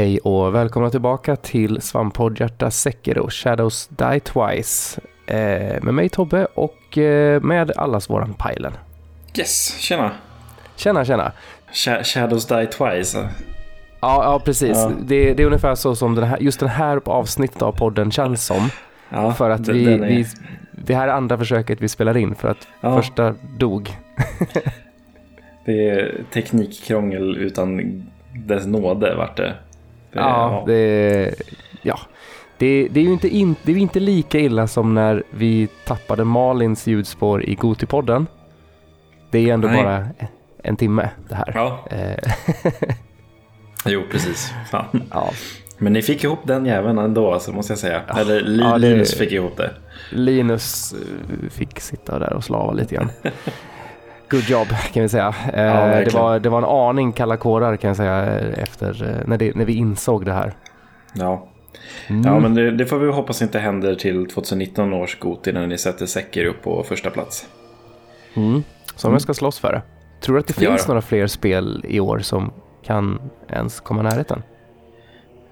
Hej och välkomna tillbaka till Svamppoddhjärta Sekiro Shadows Die Twice. Eh, med mig Tobbe och eh, med allas våran Pajlen. Yes, tjena. Tjena, tjena. Sh Shadows Die Twice. Ja, ja precis. Ja. Det, det är ungefär så som den här, just den här avsnittet av podden känns som. Ja, för att den- vi, den är- vi, det här är andra försöket vi spelar in för att Ja. första dog. Det är teknikkrångel utan dess nåde vart det. Ja, det, ja. Det, det är ju inte, in, det är ju inte lika illa som när vi tappade Malins ljudspår i Gotipodden. Det är ändå Nej. bara en timme det här. Ja, Eh, jo precis. Fan. ja. Men ni fick ihop den jäveln ändå, så måste jag säga. Ja. Eller Li- Ja, det- Linus fick ihop det. Linus eh, fick sitta där och slava lite grann. Good job kan vi säga. Eh, det, var, det var en aning kalla kårar kan jag säga efter eh, när, det, när vi insåg det här. Ja, Mm. ja men det, det får vi hoppas inte händer till 2019 års Goti när ni sätter Säcker upp på första plats. Mm. Som jag ska slåss för det. Tror du att det finns några fler spel i år som kan ens komma närheten?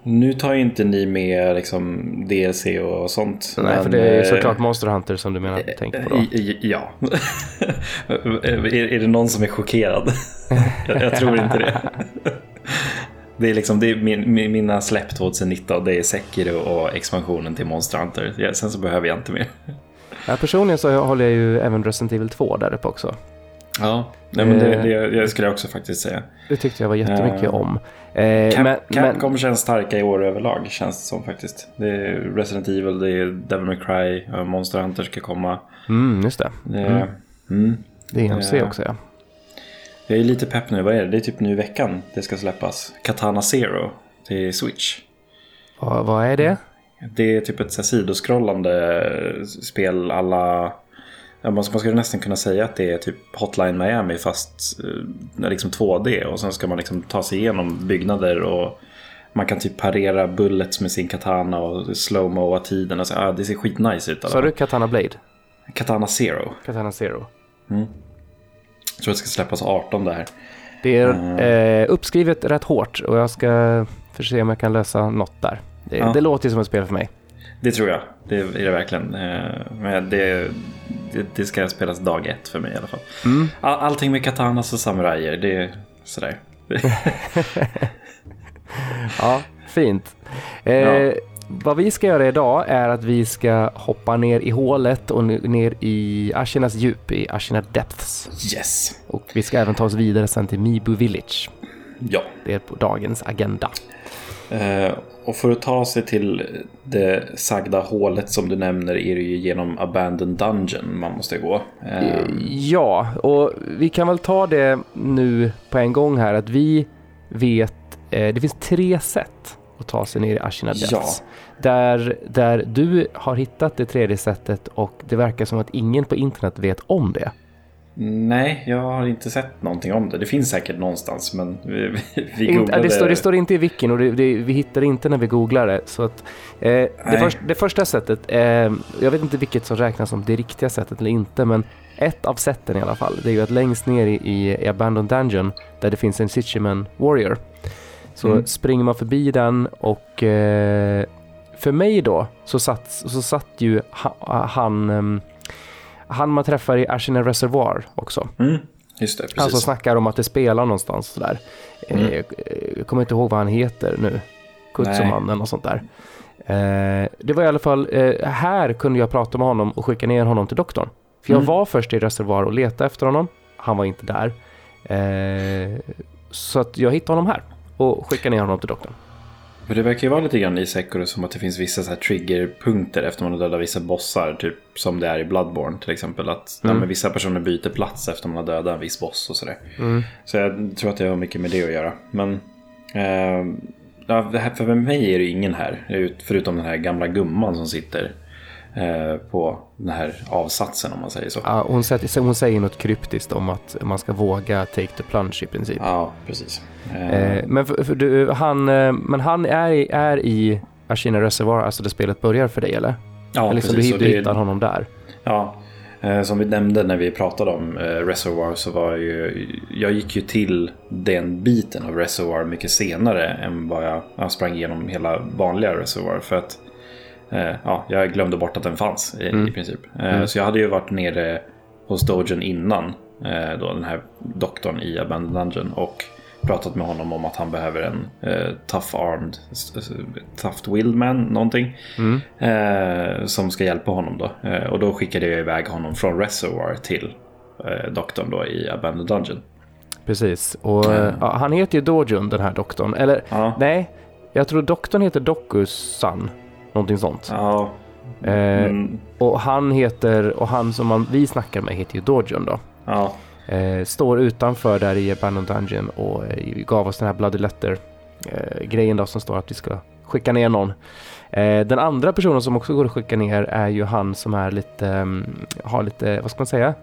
Nu tar ju inte ni med liksom DLC och sånt. Nej, men, för det är eh, såklart Monster Hunter som du menar tänker på då. I- Ja. är, är det någon som är chockerad? jag, jag tror inte det. Det är liksom det är min, min, mina släpp 2019. Det är Sekiro och expansionen till Monster Hunter. Sen så behöver jag inte mer. Ja, personligen så håller jag ju även Resident Evil 2 där uppe också. Ja, nej, men det, Eh. det, det skulle jag också faktiskt säga. Det tyckte jag var jättemycket Ja. om. Eh, Cap, men, Capcom men, känns starka i år överlag, känns det som faktiskt. Det är Resident Evil, det är Devil May Cry, och Monster Hunter ska komma. mm, just det. Det, mm. Mm. Det är EMC Eh. också ja. Jag är lite pepp nu. Vad är det? Det är typ nu i veckan det ska släppas. Katana Zero till Switch. Vad, vad är det? Det är typ ett så här sidoskrollande spel alla... Ja, man, skulle nästan kunna säga att det är typ Hotline Miami fast eh, liksom 2D. Och sen ska man liksom ta sig igenom byggnader och man kan typ parera bullets med sin katana och slowmoa tiden. Och så, ah, det ser skitnice ut. Sa du Katana Blade? Katana Zero. Katana Zero. Jag tror att det ska släppas 18 där. Det är eh, uppskrivet rätt hårt och jag ska försöka se om jag kan lösa något där. Det, Ja. det låter ju som ett spel för mig. Det tror jag. Det är det verkligen. Eh, Men det, det, det ska spelas dag ett för mig i alla fall. Mm. All, allting med katanas och samurajer, det är sådär. Ja, fint. Eh, Ja. Vad vi ska göra idag är att vi ska hoppa ner i hålet och ne- ner i Ashinas djup, i Ashina Depths. Yes! Och vi ska även ta oss vidare sen till Mibu Village. Ja. Det är på dagens agenda. Eh, Och för att ta sig till det sagda hålet som du nämner är det ju genom Abandoned Dungeon man måste gå. Eh, Ja, och vi kan väl ta det nu på en gång här att vi vet, eh, det finns tre sätt att ta sig ner i Ashina Depths. Ja. Där, där du har hittat det tredje sättet och det verkar som att ingen på internet vet om det. Nej, jag har inte sett någonting om det. Det finns säkert någonstans men vi, vi googlade... det, står, det står inte i wikin och det, det, vi hittar det inte när vi googlar det. Så att, eh, det, först, det första sättet, eh, jag vet inte vilket som räknas som det riktiga sättet eller inte, men ett av sätten i alla fall, det är ju att längst ner i, i, i Abandoned Dungeon, där det finns en Sitchiman Warrior, så Mm. springer man förbi den och eh, för mig då så satt, så satt ju ha, han, ehm, han man träffar i Ashina Reservoir också. Mm, just det, precis. Han som snackar om att det spelar någonstans. Mm. Eh, jag kommer inte ihåg vad han heter nu. Kutsumannen och sånt där. Eh, det var i alla fall, eh, här kunde jag prata med honom och skicka ner honom till doktorn. För jag Mm. var först i reservoar och letade efter honom. Han var inte där. Eh, så att jag hittade honom här och skickade ner honom till doktorn. För det verkar ju vara lite grann i Sekiro som att det finns vissa så här triggerpunkter efter man har dödat vissa bossar. Typ som det är i Bloodborne till exempel. Att ja, Mm. men vissa personer byter plats efter man har dödat en viss boss och sådär. Mm. Så jag tror att det har mycket med det att göra. Men eh, ja, för mig är det ingen här. ut- Förutom den här gamla gumman som sitter eh, på den här avsatsen om man säger så. Ja, hon, säger, hon säger något kryptiskt om att man ska våga take the plunge i princip. Ja, precis. Eh, Eh, men, för, för du, han, eh, men han är, i- är i Ashina Reservoir, alltså där spelet börjar för dig eller? ja, eller liksom precis. du, Och du det- hittar honom där. Ja, Eh, som vi nämnde när vi pratade om eh, Reservoir så var ju, jag gick ju till den biten av Reservoir mycket senare än vad jag, jag sprang igenom hela vanliga Reservoir. För att eh, ja, jag glömde bort att den fanns i, mm. i princip. Mm. Så jag hade ju varit nere hos Dogen innan då den här doktorn i Abandoned Dungeon. Och pratat med honom om att han behöver en eh, tough armed, tough willed man, någonting. Mm. Eh, som ska hjälpa honom då. Eh, och då skickade jag iväg honom från Reservoir till eh, doktorn då i Abandoned Dungeon. Precis, och mm. ja, han heter ju Dojun den här doktorn. Eller ja. nej, jag tror doktorn heter Dokusan. Någonting sånt. Ja. Mm. Och han heter, och han som man, vi snackar med heter ju Dojun då. Ja. Eh, står utanför där i Abandoned Dungeon och eh, gav oss den här Bloody Letter-grejen eh, då som står att vi ska skicka ner någon. Eh, den andra personen som också går att skicka ner är ju han som är lite, um, har lite, vad ska man säga,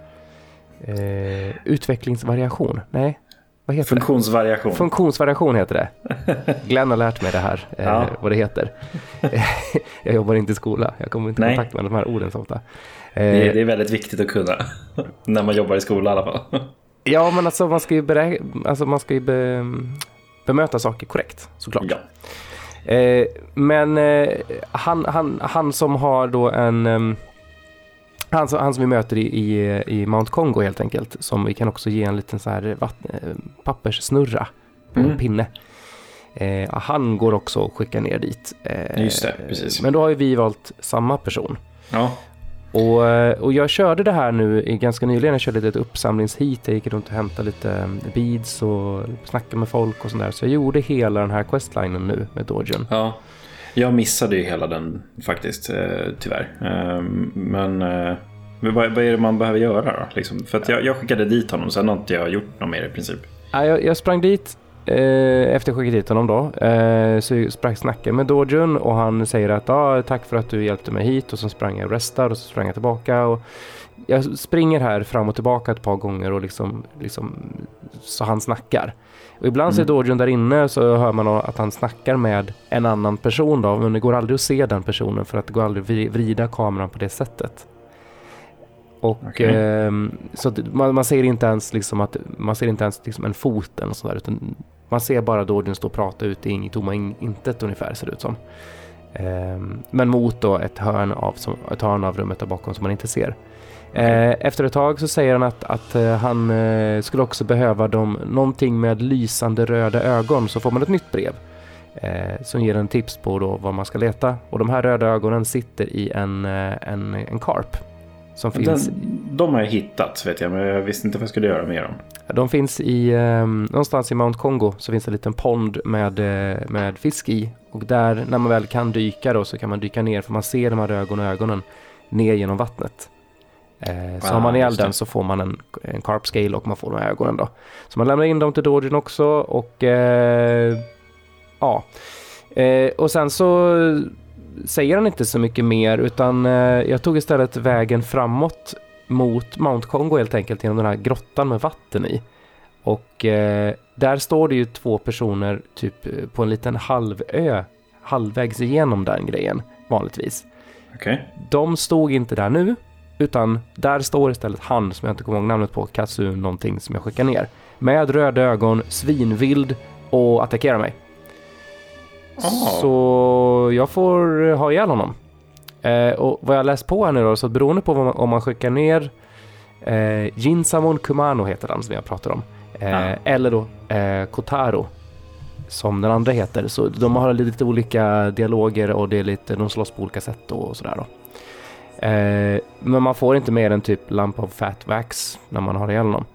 eh, utvecklingsvariation. Nej, vad heter Funktionsvariation. Det? Funktionsvariation heter det. Glenn har lärt mig det här, eh, ja. vad det heter. jag jobbar inte i skola, jag kommer inte i kontakt med de här orden så ofta. Det, det är väldigt viktigt att kunna. När man jobbar i skola i alla fall. Ja, men alltså man ska ju, berä... alltså, man ska ju be... bemöta saker korrekt såklart. Ja. Eh, men eh, han, han, han som har då en... Um, han, som, han som vi möter i, i, i Mount Congo helt enkelt. Som vi kan också ge en liten så här vatten, eh, papperssnurra på mm. en pinne. Eh, han går också att skicka ner dit. Eh, Just det, precis. Men då har ju vi valt samma person. Ja. Och, eh, och jag körde det här nu ganska nyligen. Jag körde ett uppsamlingsheat. Jag gick runt och hämtade lite um, beads och snackade med folk och sådär. Så jag gjorde hela den här questlinen nu med Dogen. Ja, jag missade ju hela den faktiskt, eh, tyvärr. Ehm, men, eh, vad, är det man behöver göra då? Liksom? För jag, skickade dit honom, sen har inte jag gjort något mer i princip. Ja, jag, jag sprang dit Eh, efter jag skickade dit honom då eh, så sprang snackade med Dojun och han säger att ah, tack för att du hjälpte mig hit och så sprang jag och restade och så sprang jag tillbaka. Och jag springer här fram och tillbaka ett par gånger och liksom, liksom så han snackar. Och ibland mm. så är. Dojun där inne så hör man att han snackar med en annan person då men det går aldrig att se den personen för att det går aldrig att vrida kameran på det sättet. Och okay. eh, så man, man, ser inte ens liksom att man ser inte ens liksom en fot eller sådär utan man ser bara Dordin stå och prata ut i tomma intet ungefär ser det ut som. Ehm, men mot då ett hörn, av, ett hörn av rummet där bakom som man inte ser. Okay. Eh, efter ett tag så säger han att, att eh, han eh, skulle också behöva dem, någonting med lysande röda ögon så får man ett nytt brev. som ger en tips på då vad man ska leta. Och de här röda ögonen sitter i en, en, en karp. Som Den, finns... De har jag hittat vet jag, men jag visste inte vad jag skulle göra med dem. De finns i, eh, någonstans i Mount Congo så finns det en liten pond med, eh, med fisk i. Och där, när man väl kan dyka då, så kan man dyka ner för man ser de här ögon och ögonen ner genom vattnet. Eh, så ah, har man ihjäl den så får man en, en carp scale och man får de här ögonen då. Så man lämnar in dem till Dodgen också och eh, ja. Eh, och sen så säger han inte så mycket mer utan eh, jag tog istället vägen framåt mot Mount Congo helt enkelt genom den här grottan med vatten i. Och eh, där står det ju två personer typ på en liten halvö halvvägs igenom den grejen vanligtvis. Okay. De stod inte där nu utan där står istället han som jag inte kommer ihåg namnet på, Katsu någonting som jag skickar ner. Med röda ögon, svinvild och attackerar mig. Oh. Så jag får ha ihjäl honom. Eh, och vad jag läst på här nu då, så beroende på man, om man skickar ner eh, Jinsamon Kumano heter han som jag pratar om. Eh, ah. Eller då eh, Kotaro som den andra heter. Så de har lite olika dialoger och det är lite, de slåss på olika sätt och sådär då. Eh, men man får inte mer än typ Lamp of Fat Wax när man har ihjäl honom.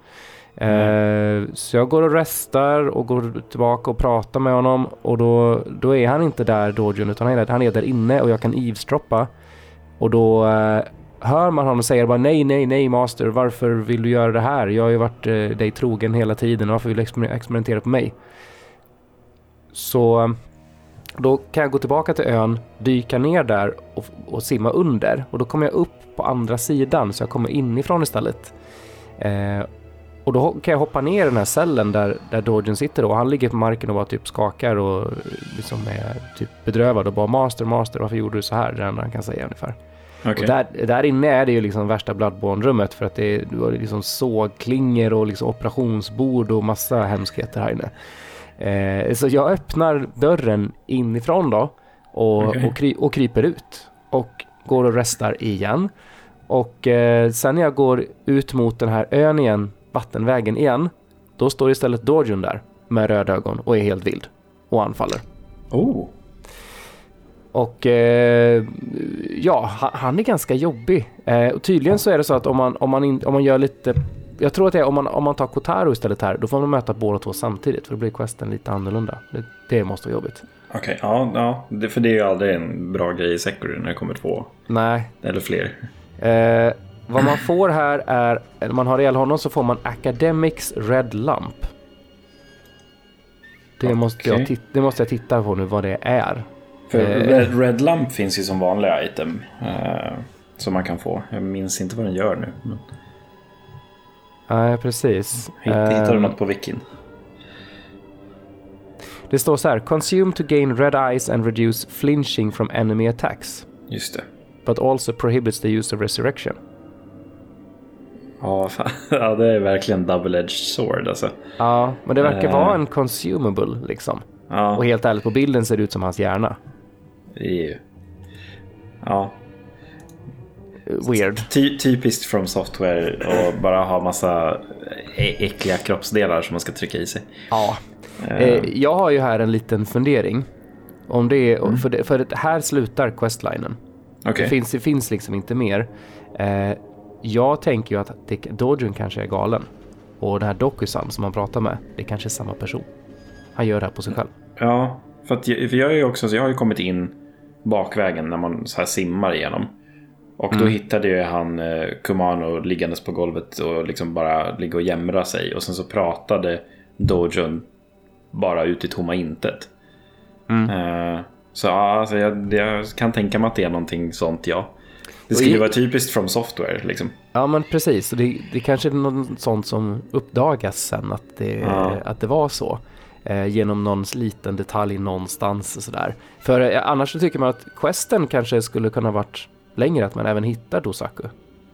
Mm. Så jag går och restar och går tillbaka och pratar med honom och då, då är han inte där Dojun utan han är, där, han är där inne och jag kan eavesdroppa. Och då eh, hör man honom säga bara nej, nej, nej master, varför vill du göra det här? Jag har ju varit eh, dig trogen hela tiden, varför vill du experimentera på mig? Så eh, då kan jag gå tillbaka till ön, dyka ner där och, och simma under och då kommer jag upp på andra sidan så jag kommer inifrån istället. Eh, och då kan jag hoppa ner i den här cellen där, där Dodgen sitter och han ligger på marken och bara typ skakar och liksom är typ bedrövad och bara master, master, varför gjorde du så här? Det enda han kan säga ungefär. Okej. Och där, där inne är det ju liksom värsta Bloodborne-rummet för att det är, du har liksom sågklingor och liksom operationsbord och massa hemskheter här inne. Eh, så jag öppnar dörren inifrån då och, Okej. och, kry, och kryper ut och går och restar igen. Och eh, sen när jag går ut mot den här ön igen, vattenvägen igen, då står istället Dorjun där med röda ögon och är helt vild och anfaller. Oh. Och eh, ja, ha- han är ganska jobbig. Eh, och tydligen så är det så att om man, om man, in, om man gör lite... Jag tror att det är om man, om man tar Kotaro istället här, då får man möta båda två samtidigt för då blir questen lite annorlunda. Det, det måste vara jobbigt. Okej, ja, ja. Det, för det är ju aldrig en bra grej i Sekiro när det kommer två Nej. eller fler. Eh, vad man får här är, när man har ihjäl honom så får man Academics Red Lamp. Det, måste jag Okej. tit- det måste jag titta på nu vad det är. För Eh. Red, Red Lamp finns ju som vanliga item. Eh, som man kan få. Jag minns inte vad den gör nu. Men Nej, precis. hitt, hittar du Eh, något på wikin? Det står så här, consume to gain red eyes and reduce flinching from enemy attacks. Just det. But also prohibits the use of resurrection. Ja, fan. ja, det är verkligen double-edged sword alltså. Ja, men det verkar Eh. vara en consumable liksom. Ja, Och helt ärligt, på bilden ser det ut som hans hjärna. ju... Ja, Weird. ty typiskt från software och bara ha massa äckliga kroppsdelar som man ska trycka i sig. Ja. Eh, jag har ju här en liten fundering. Om det är, för, det, för det här slutar questlinen. Okej, Det, finns, det finns liksom inte mer. Eh, jag tänker ju att det, Dojun kanske är galen. Och den här Dokusan som han pratar med, det kanske är samma person. Han gör det här på sig själv. ja. För, att jag, för jag, är ju också, så jag har ju kommit in bakvägen när man så här simmar igenom. Och då hittade ju han eh, Kumano liggandes på golvet och liksom bara ligga och jämra sig. Och sen så pratade Dojun bara ut i tomma intet. Eh, så ja, alltså jag, jag kan tänka mig att det är någonting sånt, ja. Det skulle i- vara typiskt from software liksom. Ja men precis, det, det kanske är något sånt som uppdagas sen att det, Ja. att det var så. Eh, genom någon liten detalj någonstans och sådär. För eh, annars så tycker man att questen kanske skulle kunna varit längre, att man även hittar Dosaku.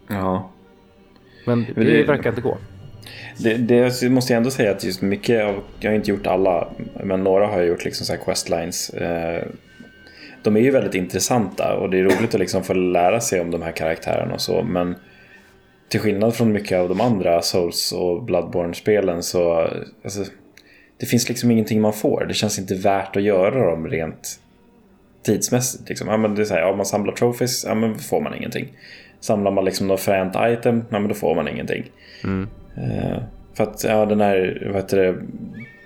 Ja. Men det, det- verkar inte gå. Det, det måste jag ändå säga att just mycket av, jag har inte gjort alla, men några har jag gjort liksom så här questlines. Eh, de är ju väldigt intressanta och det är roligt att liksom få lära sig om de här karaktärerna och så. Men till skillnad från mycket av de andra Souls och Bloodborne-spelen så alltså, det finns liksom ingenting man får. Det känns inte värt att göra dem rent tidsmässigt. Liksom. Ja, men det är så här, ja, man samlar trophies, ja, men får man ingenting. Samlar man liksom något fränt item, ja, men då får man ingenting. Mm. Eh, för att, ja den här, vad heter det,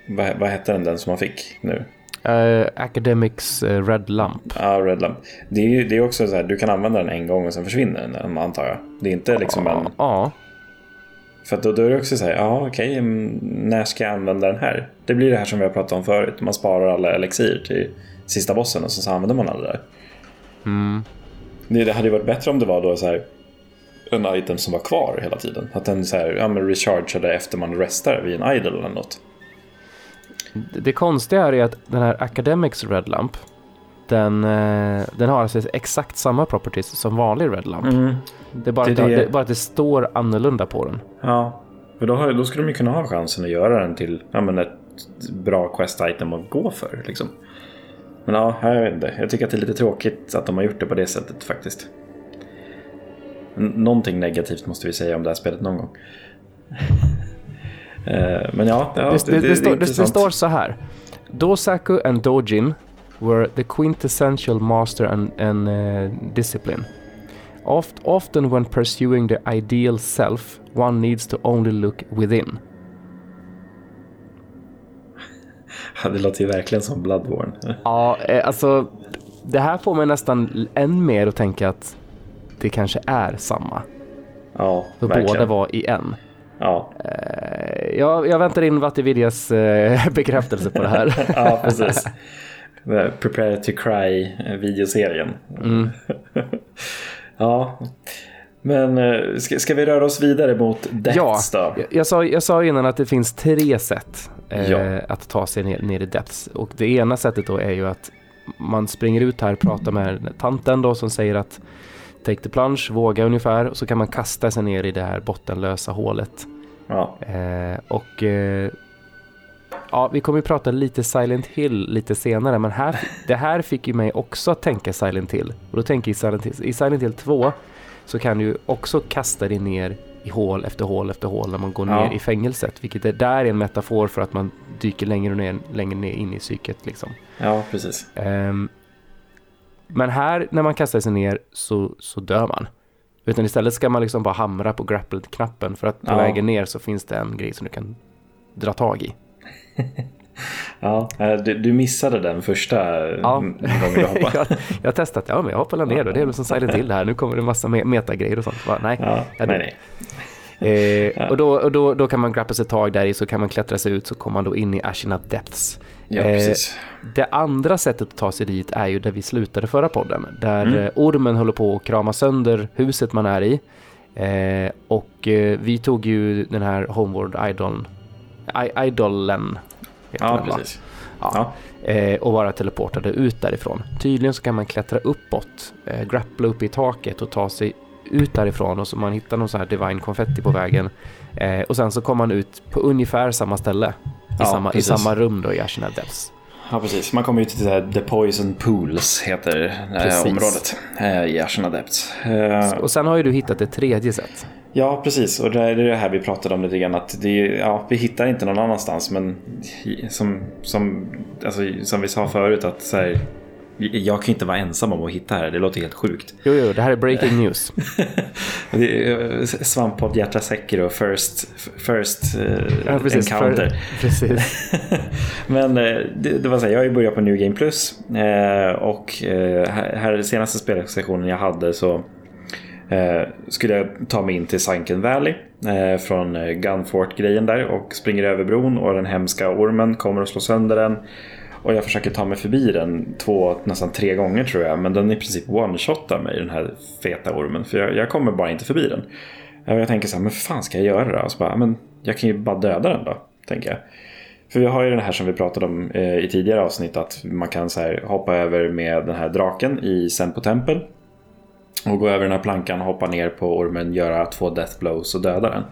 vad, vad hette den, den som man fick nu? Eh, Academics eh, Red Lamp. Ja, Red Lamp. Det är ju det är också så här, du kan använda den en gång och sen försvinner den, antar jag. Det är inte liksom en... Ja, För då, då är det också så här, ja okej, mm, när ska jag använda den här? Det blir det här som vi har pratat om förut. Man sparar alla elixir till sista bossen och så, så använder man alla där. mm. Det, det hade ju varit bättre om det var då så här en item som var kvar hela tiden. Att den så här, ja men rechargeade efter man restar vid en idol eller något. Det, konstiga här är att den här Academics Red Lamp, den, eh, den har alltså exakt samma properties som vanlig Red Lamp. Det, är bara Det det, det- bara att det står annorlunda på den. Ja, för då, har, då skulle de ju kunna ha chansen att göra den till ja, men ett bra quest-item att gå för. Liksom. Men ja, jag vet inte. Jag tycker att det är lite tråkigt att de har gjort det på det sättet faktiskt. Någonting negativt måste vi säga om det här spelet någon gång. Eh, Men ja, ja det, det, det, står, det, det står så här. Dosaku and Dojin were the quintessential master and, and eh, discipline. Oft, often when pursuing the ideal self, one needs to only look within. Det låter ju verkligen som Bloodborne. Ja, eh, alltså det här får mig nästan än mer att tänka att det kanske är samma. Ja, För verkligen. båda var i en. Ja, Eh, jag, jag väntar in Vattividias eh, bekräftelse på det här. ja precis. Här Prepare to Cry-videoserien. Mm. ja, men eh, ska, ska vi röra oss vidare mot Ja, Deaths då? jag, jag, sa, jag sa innan att det finns tre sätt eh, Ja. att ta sig ner, ner i Depths. Och det ena sättet då är ju att man springer ut här och pratar med tanten då som säger att take the plunge, våga ungefär och så kan man kasta sig ner i det här bottenlösa hålet. Ja. Eh, och eh, ja, vi kommer ju prata lite Silent Hill lite senare, men här, det här fick ju mig också att tänka Silent Hill. Och då tänker jag i Silent Hill, i Silent Hill 2 så kan du också kasta dig ner i hål efter hål efter hål när man går Ja. ner i fängelset, vilket är där är en metafor för att man dyker längre ner, längre ner in i psyket liksom. ja, precis. Ehm, men här när man kastar sig ner så, så dör man. Utan istället ska man liksom bara hamra på grappled-knappen för att på Ja. vägen ner så finns det en grej som du kan dra tag i. Ja, eh, du, du missade den första Ja. gången du hoppade. jag, jag har testat, ja men jag hoppar ner då, det är väl som Silent Hill här, nu kommer det massa me- metagrejer och sånt. Bara, nej. Ja, nej, det- nej. Eh, och då, och då, då kan man grappla sig ett tag där i så kan man klättra sig ut så kommer man då in i Ashina Depths. Ja, Eh. Det andra sättet att ta sig dit är ju där vi slutade förra podden. Där Mm. eh, ormen håller på att krama sönder huset man är i. Eh, och eh, vi tog ju den här Homeward Idol, I, Idolen. Ja, den, precis. Ja. Ja. Eh, och bara teleportade ut därifrån. Tydligen så kan man klättra uppåt, eh, grappla upp i taket och ta sig ut därifrån och så man hittar någon så här divine konfetti på vägen. Eh, och sen så kommer man ut på ungefär samma ställe. I, Ja, samma, I samma rum då i Ashina Depths. Ja, precis. Man kommer ju till det här The Poison Pools, heter det Precis. området eh, i Ashina Depths. Eh, Och sen har ju du hittat ett tredje sätt. Ja, precis. Och det är det här vi pratade om lite grann. Att det, ja, vi hittar inte någon annanstans. Men som, som, alltså, som vi sa förut att så här, jag kan inte vara ensam om att hitta här. Det låter helt sjukt. Jo, jo, det här är breaking news. Det är, eh, Svamppodd, Hjärta Sekiro, First, first eh, Ja, precis. Encounter. För, precis. Men eh, det, det var så här, jag har ju börjat på New Game Plus. Eh, och eh, här, här senaste spelsessionen jag hade så eh, skulle jag ta mig in till Sunken Valley. Eh, från eh, Gunfort-grejen där och springer över bron och den hemska ormen kommer och slår sönder den. Och jag försöker ta mig förbi den två, nästan tre gånger tror jag. Men den i princip one-shotar mig, den här feta ormen. För jag, jag kommer bara inte förbi den. Och jag tänker så här, men fan ska jag göra då? Och så bara, men jag kan ju bara döda den då, tänker jag. För vi har ju den här som vi pratade om eh, i tidigare avsnitt att man kan så här, hoppa över med den här draken i Sempo Tempel. Och gå över den här plankan, hoppa ner på ormen, göra två death blows och döda den.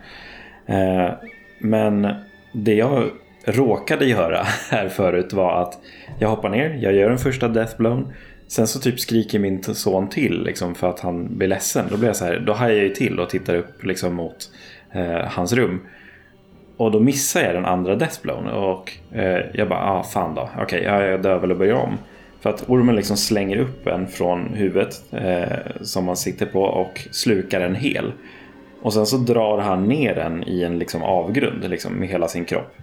Eh, men det jag råkade göra här förut var att jag hoppar ner, jag gör en första death blown. Sen så typ skriker min son till liksom, för att han blir ledsen. Då blir jag så här, då hajar jag ju till och tittar upp liksom, mot eh, hans rum. Och då missar jag den andra deathblown och eh, jag bara, ah fan då, okej, ja, jag dör väl och börjar om. För att ormen liksom slänger upp en från huvudet eh, som man sitter på och slukar en hel. Och sen så drar han ner den i en liksom avgrund liksom, med hela sin kropp.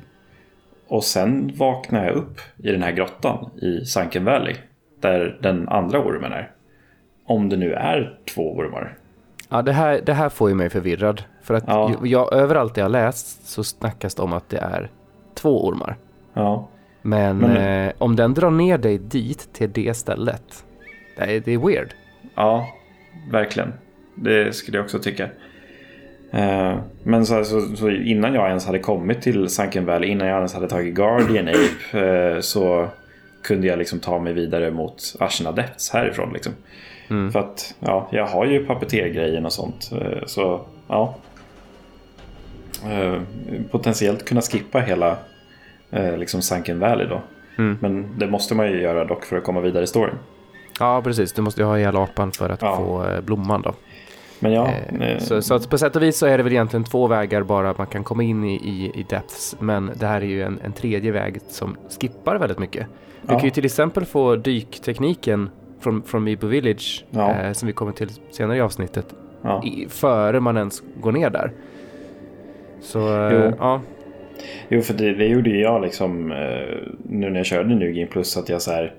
Och sen vaknar jag upp i den här grottan i Sunken Valley. Där den andra ormen är. Om det nu är två ormar. Ja, det här, det här får ju mig förvirrad. För att Ja. jag, överallt jag läst så snackas det om att det är två ormar. Ja, Men, Men- eh, om den drar ner dig dit till det stället, det är, det är weird. Ja, verkligen. Det skulle jag också tycka. Eh, Men så, så, så innan jag ens hade kommit till Sunken Valley, innan jag ens hade tagit Guardian Ape, eh, så kunde jag liksom ta mig vidare mot Ashina Depths härifrån. Liksom. Mm. För att ja, jag har ju puppeteer-grejen och sånt. eh, Så ja. Potentiellt kunna skippa hela liksom Sunken Valley då. Mm. Men det måste man ju göra dock för att komma vidare i storyn. Ja, precis. Du måste ju ha ihjäl apan för att Ja. få blomman då. Men ja, Eh, eh, Så, så på sätt och vis så är det väl egentligen två vägar bara man kan komma in i, i, i depths. Men det här är ju en, en tredje väg som skippar väldigt mycket. Du Ja. kan ju till exempel få dyktekniken från, från Mibo Village, Ja. eh, som vi kommer till senare i avsnittet, ja. i, före man ens går ner där. Så eh, Jo. ja, Jo, för det, det gjorde ju jag liksom eh, nu när jag körde New Game Plus att jag så här.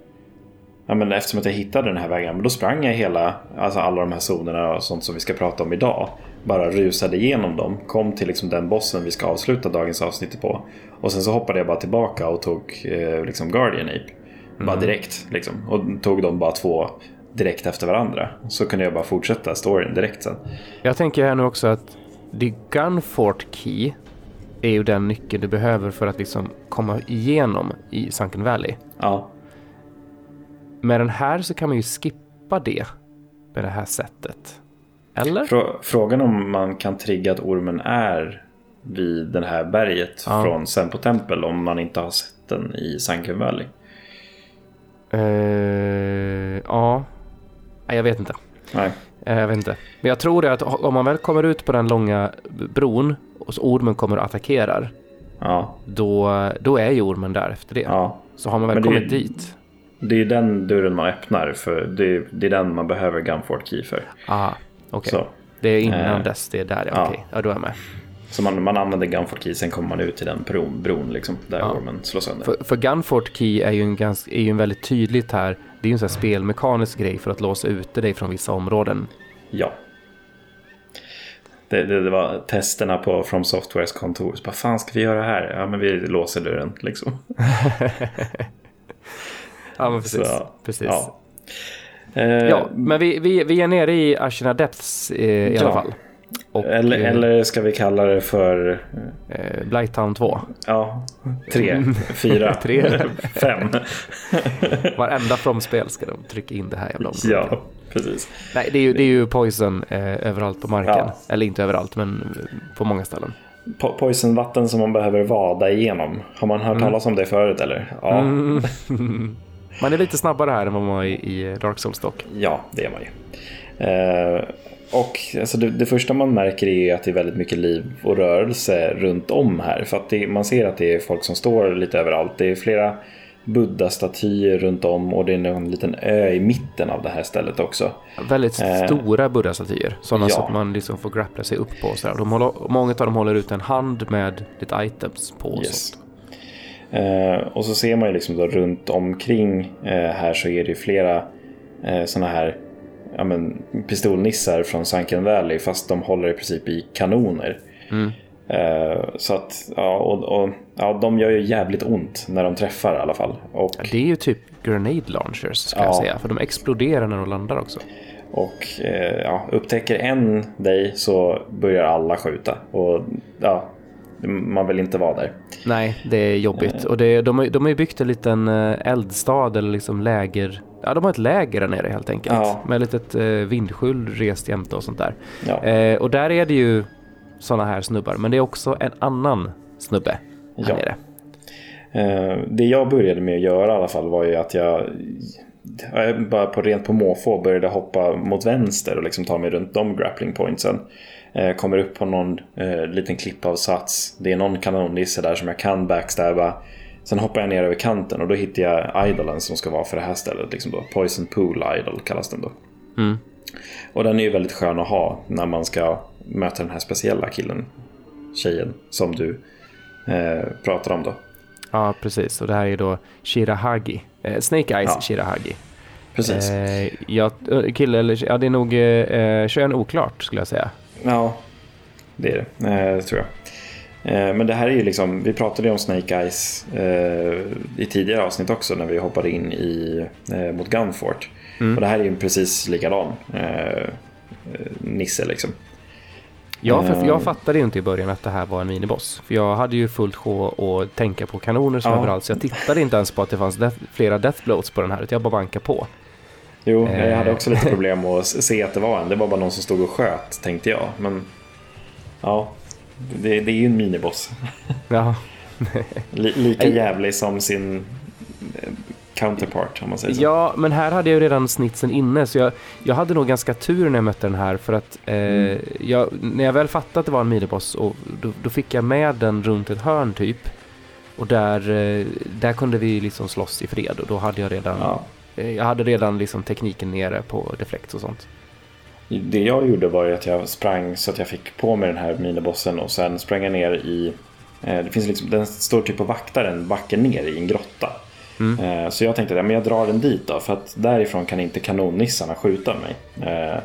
Ja, men eftersom att jag hittade den här vägen, men då sprang jag hela, alltså alla de här zonerna och sånt som vi ska prata om idag. Bara rusade igenom dem, kom till liksom den bossen vi ska avsluta dagens avsnitt på. Och sen så hoppade jag bara tillbaka och tog eh, liksom Guardian Ape. Bara direkt liksom. Och tog dem bara två direkt efter varandra. Så kunde jag bara fortsätta storyn direkt sen. jag tänker här nu också att The Gunfort Key är ju den nyckeln du behöver för att liksom komma igenom i Sunken Valley. Ja, Med den här så kan man ju skippa det. med det här sättet. Eller? Frå frågan om man kan trigga att ormen är vid det här berget Ja. från Sempo Tempel om man inte har sett den i Sunken Valley. Eh, ja. Jag vet inte. Nej. Eh, Jag vet inte. Men jag tror det att om man väl kommer ut på den långa bron och så ormen kommer och attackerar. Ja, Då, då är ju ormen där efter det. ja. Så har man väl det- kommit dit. Det är den dörren man öppnar för det är, det är den man behöver Gunfort Key för. Aha, okej. Så, Det är innan Eh, dess, det är där, ja. Okej, ja, då är jag med. så man, man använder Gunfort Key, sen kommer man ut till den bron, bron liksom, där Ja. ormen slår sönder. För, för Gunfort Key är ju en, ganska, är ju en väldigt tydligt här, det är ju en sån här spelmekanisk grej för att låsa ute dig från vissa områden. Ja. Det, det, det var testerna på From Softwares kontor. Vad fan ska vi göra här? Ja, men vi låser dörren liksom. Ja, men precis. Så, precis. Ja. Eh, Ja, men vi, vi, vi är nere i Ashina Depths eh, i alla fall. Och, eller, eh, eller ska vi kalla det för eh, Blighttown 2. ja, tre, fyra, Tre. fem. Varenda From-spel ska de trycka in det här jävla området. ja, precis. Nej, det är ju, det är ju Poison eh, överallt på marken. Ja. Eller inte överallt, men på många ställen. Po- Poisonvatten som man behöver vada igenom. Har man hört talas om det förut eller? Ja, Mm. Man är lite snabbare här än vad man var i, i Dark Souls dock. ja det är man ju. Eh, och alltså det, det första man märker är att det är väldigt mycket liv och rörelse runt om här. För att det, man ser att det är folk som står lite överallt. Det är flera Buddha-statyer runt om och det är en liten ö i mitten av det här stället också. Väldigt Eh. stora buddha-statyer. Sådana Ja. så att man liksom får grappla sig upp på. Så här. De håller, många av dem håller ut en hand med lite items på. Yes. sånt. Eh, och så ser man ju liksom då runt omkring eh, här så är det ju flera eh, sådana här ja, men, pistolnissar från Sunken Valley fast de håller i princip i kanoner. Mm. Så att, ja, och, och, ja, de gör ju jävligt ont när de träffar i alla fall. Och, Det är ju typ grenade launchers ska Ja. jag säga. För de exploderar när de landar också. och ja, upptäcker en dig så börjar alla skjuta. Och ja, man vill inte vara där. Nej, det är jobbigt. Och det, de, har, de har ju byggt en liten eh, eldstad eller liksom läger. Ja, de har ett läger där nere helt enkelt. Ja. Med ett litet eh, vindskjul rest jämte och sånt där. Ja, Eh, och där är det ju sådana här snubbar. Men det är också en annan snubbe här Ja. nere. Eh, det jag började med att göra i alla fall var ju att jag jag bara på rent på måfå började hoppa mot vänster och liksom ta mig runt de grappling pointsen. Eh, kommer upp på någon eh, liten klippavsats. Det är någon kanonnisse där som jag kan backstabba. Sen hoppar jag ner över kanten och då hittar jag idolen som ska vara för det här stället. Liksom då. Poison Pool Idol kallas den då. Mm. Och den är ju väldigt skön att ha när man ska möta den här speciella killen. Tjejen som du eh, pratar om då. Ja, precis. Och det här är då Shirahagi. Eh, Snake Eyes Ja. Shirahagi. Precis. Eh, ja, eh, kille eller ja, det är nog eh, kön oklart skulle jag säga. Ja, det är det. Eh, tror jag. Eh, men det här är ju liksom, vi pratade ju om Snake Eyes eh, i tidigare avsnitt också när vi hoppade in i, eh, mot Gunfort. Och det här är ju precis likadan eh, eh, Nisse liksom. Ja, för jag fattade ju inte i början att det här var en miniboss. För jag hade ju fullt sjå att tänka på kanoner som Ja. överallt. Så jag tittade inte ens på att det fanns death, flera death bloats på den här. Utan jag bara bankade på. Jo, Eh. jag hade också lite problem att se att det var en. Det var bara någon som stod och sköt tänkte jag. Men ja, det, det är ju en miniboss. Ja, Li, lika jävlig som sin eh, counterpart om man säger så. ja men här hade jag ju redan snitsen inne. Så jag, jag hade nog ganska tur när jag mötte den här. För att eh, Mm. jag, när jag väl fattade att det var en miniboss. Och då, då fick jag med den runt ett hörn typ. Och där, eh, där kunde vi liksom slåss i fred. Och då hade jag redan, Ja. Jag hade redan liksom tekniken nere på deflect och sånt. Det jag gjorde var ju att jag sprang så att jag fick på mig den här minibossen och sen sprang jag ner i... Eh, det finns liksom, den står typ och vaktar en backe ner i en grotta. Mm. Eh, så jag tänkte att ja, jag drar den dit då för att därifrån kan inte kanonnissarna skjuta mig. Eh,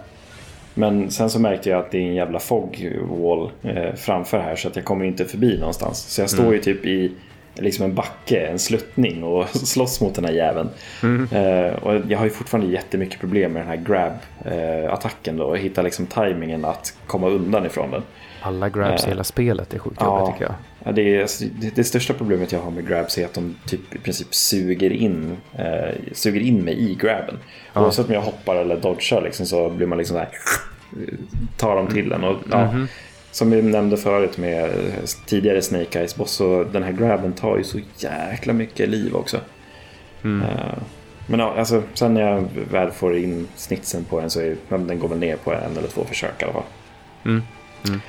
men sen så märkte jag att det är en jävla fog wall eh, framför här så att jag kommer inte förbi någonstans. Så jag står ju typ i liksom en backe, en sluttning och slåss mot den här jäveln. Eh, och jag har ju fortfarande jättemycket problem med den här grab-attacken då och hitta liksom tajmingen att komma undan ifrån den. Alla grabs i Eh. hela spelet är sjukt Ja. jobbigt tycker jag. Ja, det, är, alltså, det, det, största problemet jag har med grabs är att de typ i princip suger in, eh, suger in mig i grabben. Ja. Oavsett om jag hoppar eller dodgar liksom, så blir man liksom där, tar dem till en. Och, ja, mm -hmm. Som vi nämnde förut med tidigare Snake Eyes boss så den här grabben tar ju så jäkla mycket liv också. Mm. Uh, men ja, alltså, sen när jag väl får in snitsen på den så är den går väl ner på en eller två försök i alla fall. Mm. Mm.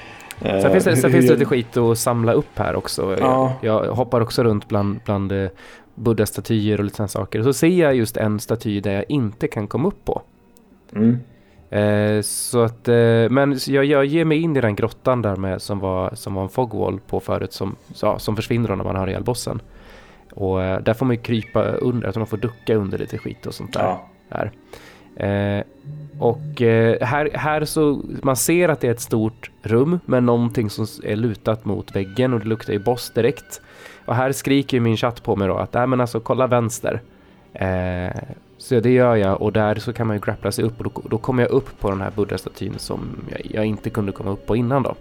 Uh, sen finns det, sen finns det lite skit att samla upp här också. Ja. Jag, jag hoppar också runt bland, bland eh, buddha-statyer och lite sådana saker. Så ser jag just en staty där jag inte kan komma upp på. Mm. Eh, så att, eh, men jag, jag ger mig in i den grottan där med som var, som var en fogwall på förut som, ja, som försvinner när man har ihjäl bossen. Och eh, där får man ju krypa under, att man får ducka under lite skit och sånt där. Ja. Eh, och eh, här, här så, man ser att det är ett stort rum med någonting som är lutat mot väggen och det luktar ju boss direkt. Och här skriker min chatt på mig då att, nej men alltså kolla vänster. Så det gör jag och där så kan man ju grappla sig upp och då, då kommer jag upp på den här buddha-statyn som jag, jag, inte kunde komma upp på innan då.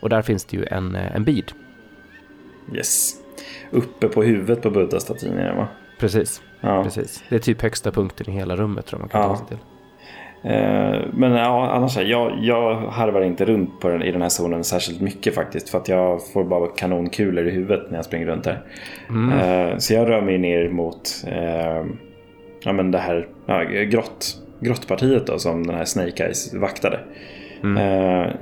Och där finns det ju en, eh, en bid. Yes. Uppe på huvudet på buddha-statyn är det va? Precis. Ja. Precis. Det är typ högsta punkten i hela rummet tror jag man kan ja. ta sig till. Eh, men ja, annars, jag, jag harvar inte runt på den, i den här zonen särskilt mycket faktiskt. För att jag får bara kanonkulor i huvudet när jag springer runt här. Mm. Eh, så jag rör mig ner mot eh, ja, men det här ja, grott, grottpartiet då, som den här Snake Eyes vaktade. Mm. Eh,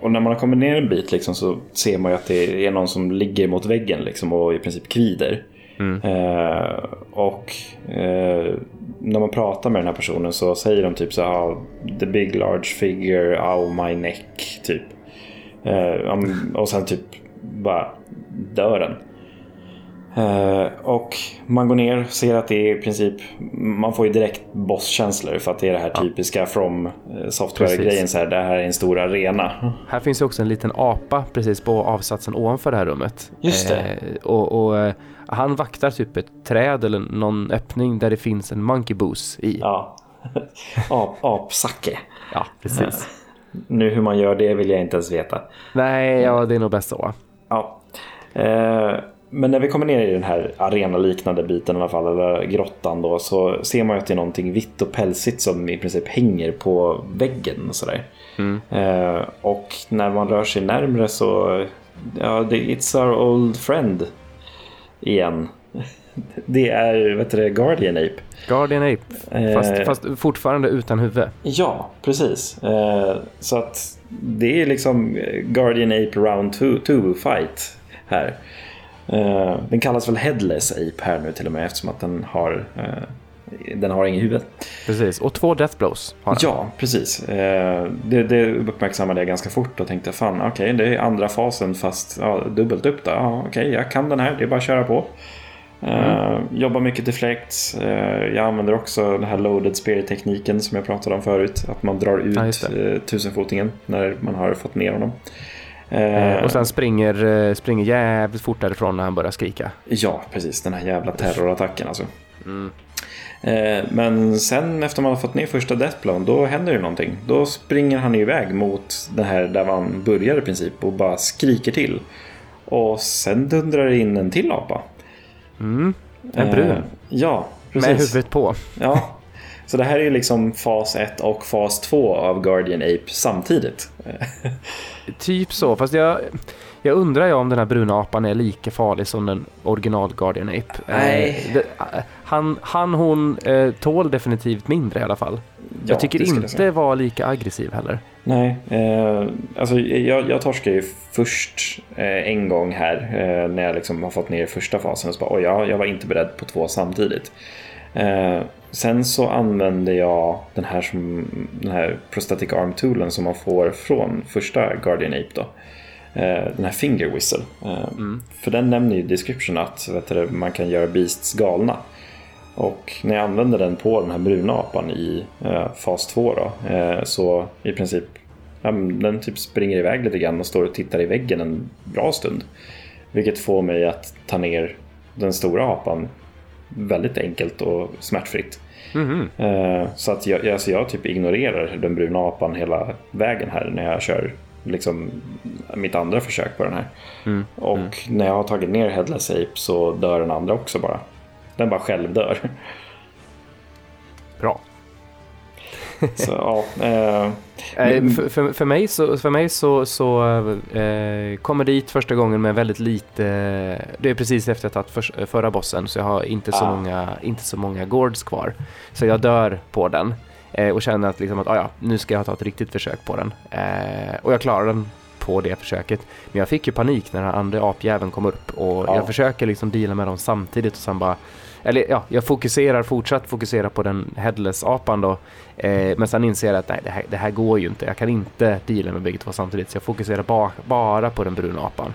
och när man har kommit ner en bit liksom, så ser man ju att det är någon som ligger mot väggen liksom, och i princip kvider. Mm. Eh, och eh, när man pratar med den här personen så säger de typ så här ah, The big large figure, oh my neck, typ. Eh, och sen typ bara dör den. Uh, och man går ner och ser att det är i princip, man får ju direkt bosskänslor för att det är det här typiska from eh, software-grejen. Så här, det här är en stor arena. Här finns ju också en liten apa precis på avsatsen ovanför det här rummet. Just det. Uh, och, och uh, han vaktar typ ett träd eller någon öppning där det finns en monkey boost i. Ja, Ap, apsacke. ja, precis. Nu hur man gör det vill jag inte ens veta. Nej, ja det är nog bäst så. Ja. Men när vi kommer ner i den här arenaliknande biten i alla fall, eller grottan då, så ser man ju att det är någonting vitt och pälsigt som i princip hänger på väggen och sådär. Mm. Eh, och när man rör sig närmre så, ja, det, it's our old friend igen. Det är, vet du Guardian Ape. Guardian Ape, fast, eh, fast fortfarande utan huvud. Ja, precis. Eh, så att det är liksom Guardian Ape Round 2 fight här. Uh, den kallas väl Headless Ape här nu till och med eftersom att den har, uh, den har inget huvud. Precis, och två Death Blows har den. Ja, precis. Uh, det, det uppmärksammade jag ganska fort och tänkte fan okej okay, det är andra fasen fast ja, dubbelt upp då. Ja, okej, okay, jag kan den här, det är bara att köra på. Mm. Jobbar mycket deflect. Jag använder också den här loaded spear-tekniken som jag pratade om förut. Att man drar ut ja, tusenfotingen när man har fått ner honom. Eh, och sen springer, eh, springer jävligt fort därifrån när han börjar skrika. Ja, precis. Den här jävla terrorattacken alltså. Mm. Eh, men sen efter man har fått ner första Deathblown då händer det någonting. Då springer han iväg mot den här där man börjar i princip och bara skriker till. Och sen dundrar det in en till apa. Mm. En brun. Eh, ja, precis. Med huvudet på. Ja, Så det här är liksom fas 1 och fas 2 av Guardian Ape samtidigt. typ så, fast jag, jag undrar ju om den här bruna apan är lika farlig som den original Guardian Ape. Nej. Eh, det, han, han, hon eh, tål definitivt mindre i alla fall. Ja, jag tycker inte jag var lika aggressiv heller. Nej, eh, alltså jag, jag torskade ju först eh, en gång här eh, när jag liksom har fått ner första fasen. Och så bara, oj, ja, jag var inte beredd på två samtidigt. Eh, sen så använde jag den här, som, den här Prosthetic Arm Toolen som man får från första Guardian Ape. Då. Eh, den här Finger Whistle. Eh, mm. För den nämner ju description att du, man kan göra Beasts galna. Och när jag använde den på den här bruna apan i eh, fas 2 då, så i princip ja, den typ springer iväg lite grann och står och tittar i väggen en bra stund. Vilket får mig att ta ner den stora apan väldigt enkelt och smärtfritt. Mm -hmm. Så att jag, alltså jag typ ignorerar den bruna apan hela vägen här när jag kör liksom mitt andra försök på den här. Mm. Och mm. när jag har tagit ner Headless Ape så dör den andra också bara. Den bara själv dör. Bra. så ja. Eh, men... för, för, för, mig så, för mig så, så eh, kommer dit första gången med väldigt lite. Det är precis efter att jag tagit för, förra bossen så jag har inte så, ah. många, inte så många gårds kvar. Så jag dör på den eh, och känner att, liksom att ah, ja, nu ska jag ta ett riktigt försök på den. Eh, och jag klarar den på det försöket. Men jag fick ju panik när den andra apjäveln kom upp och ja. jag försöker liksom deala med dem samtidigt och sen bara eller ja, jag fokuserar, fortsatt fokusera på den headless-apan då. Eh, men sen inser jag att nej, det här, det här går ju inte. Jag kan inte deala med bägge två samtidigt. Så jag fokuserar ba bara på den bruna apan.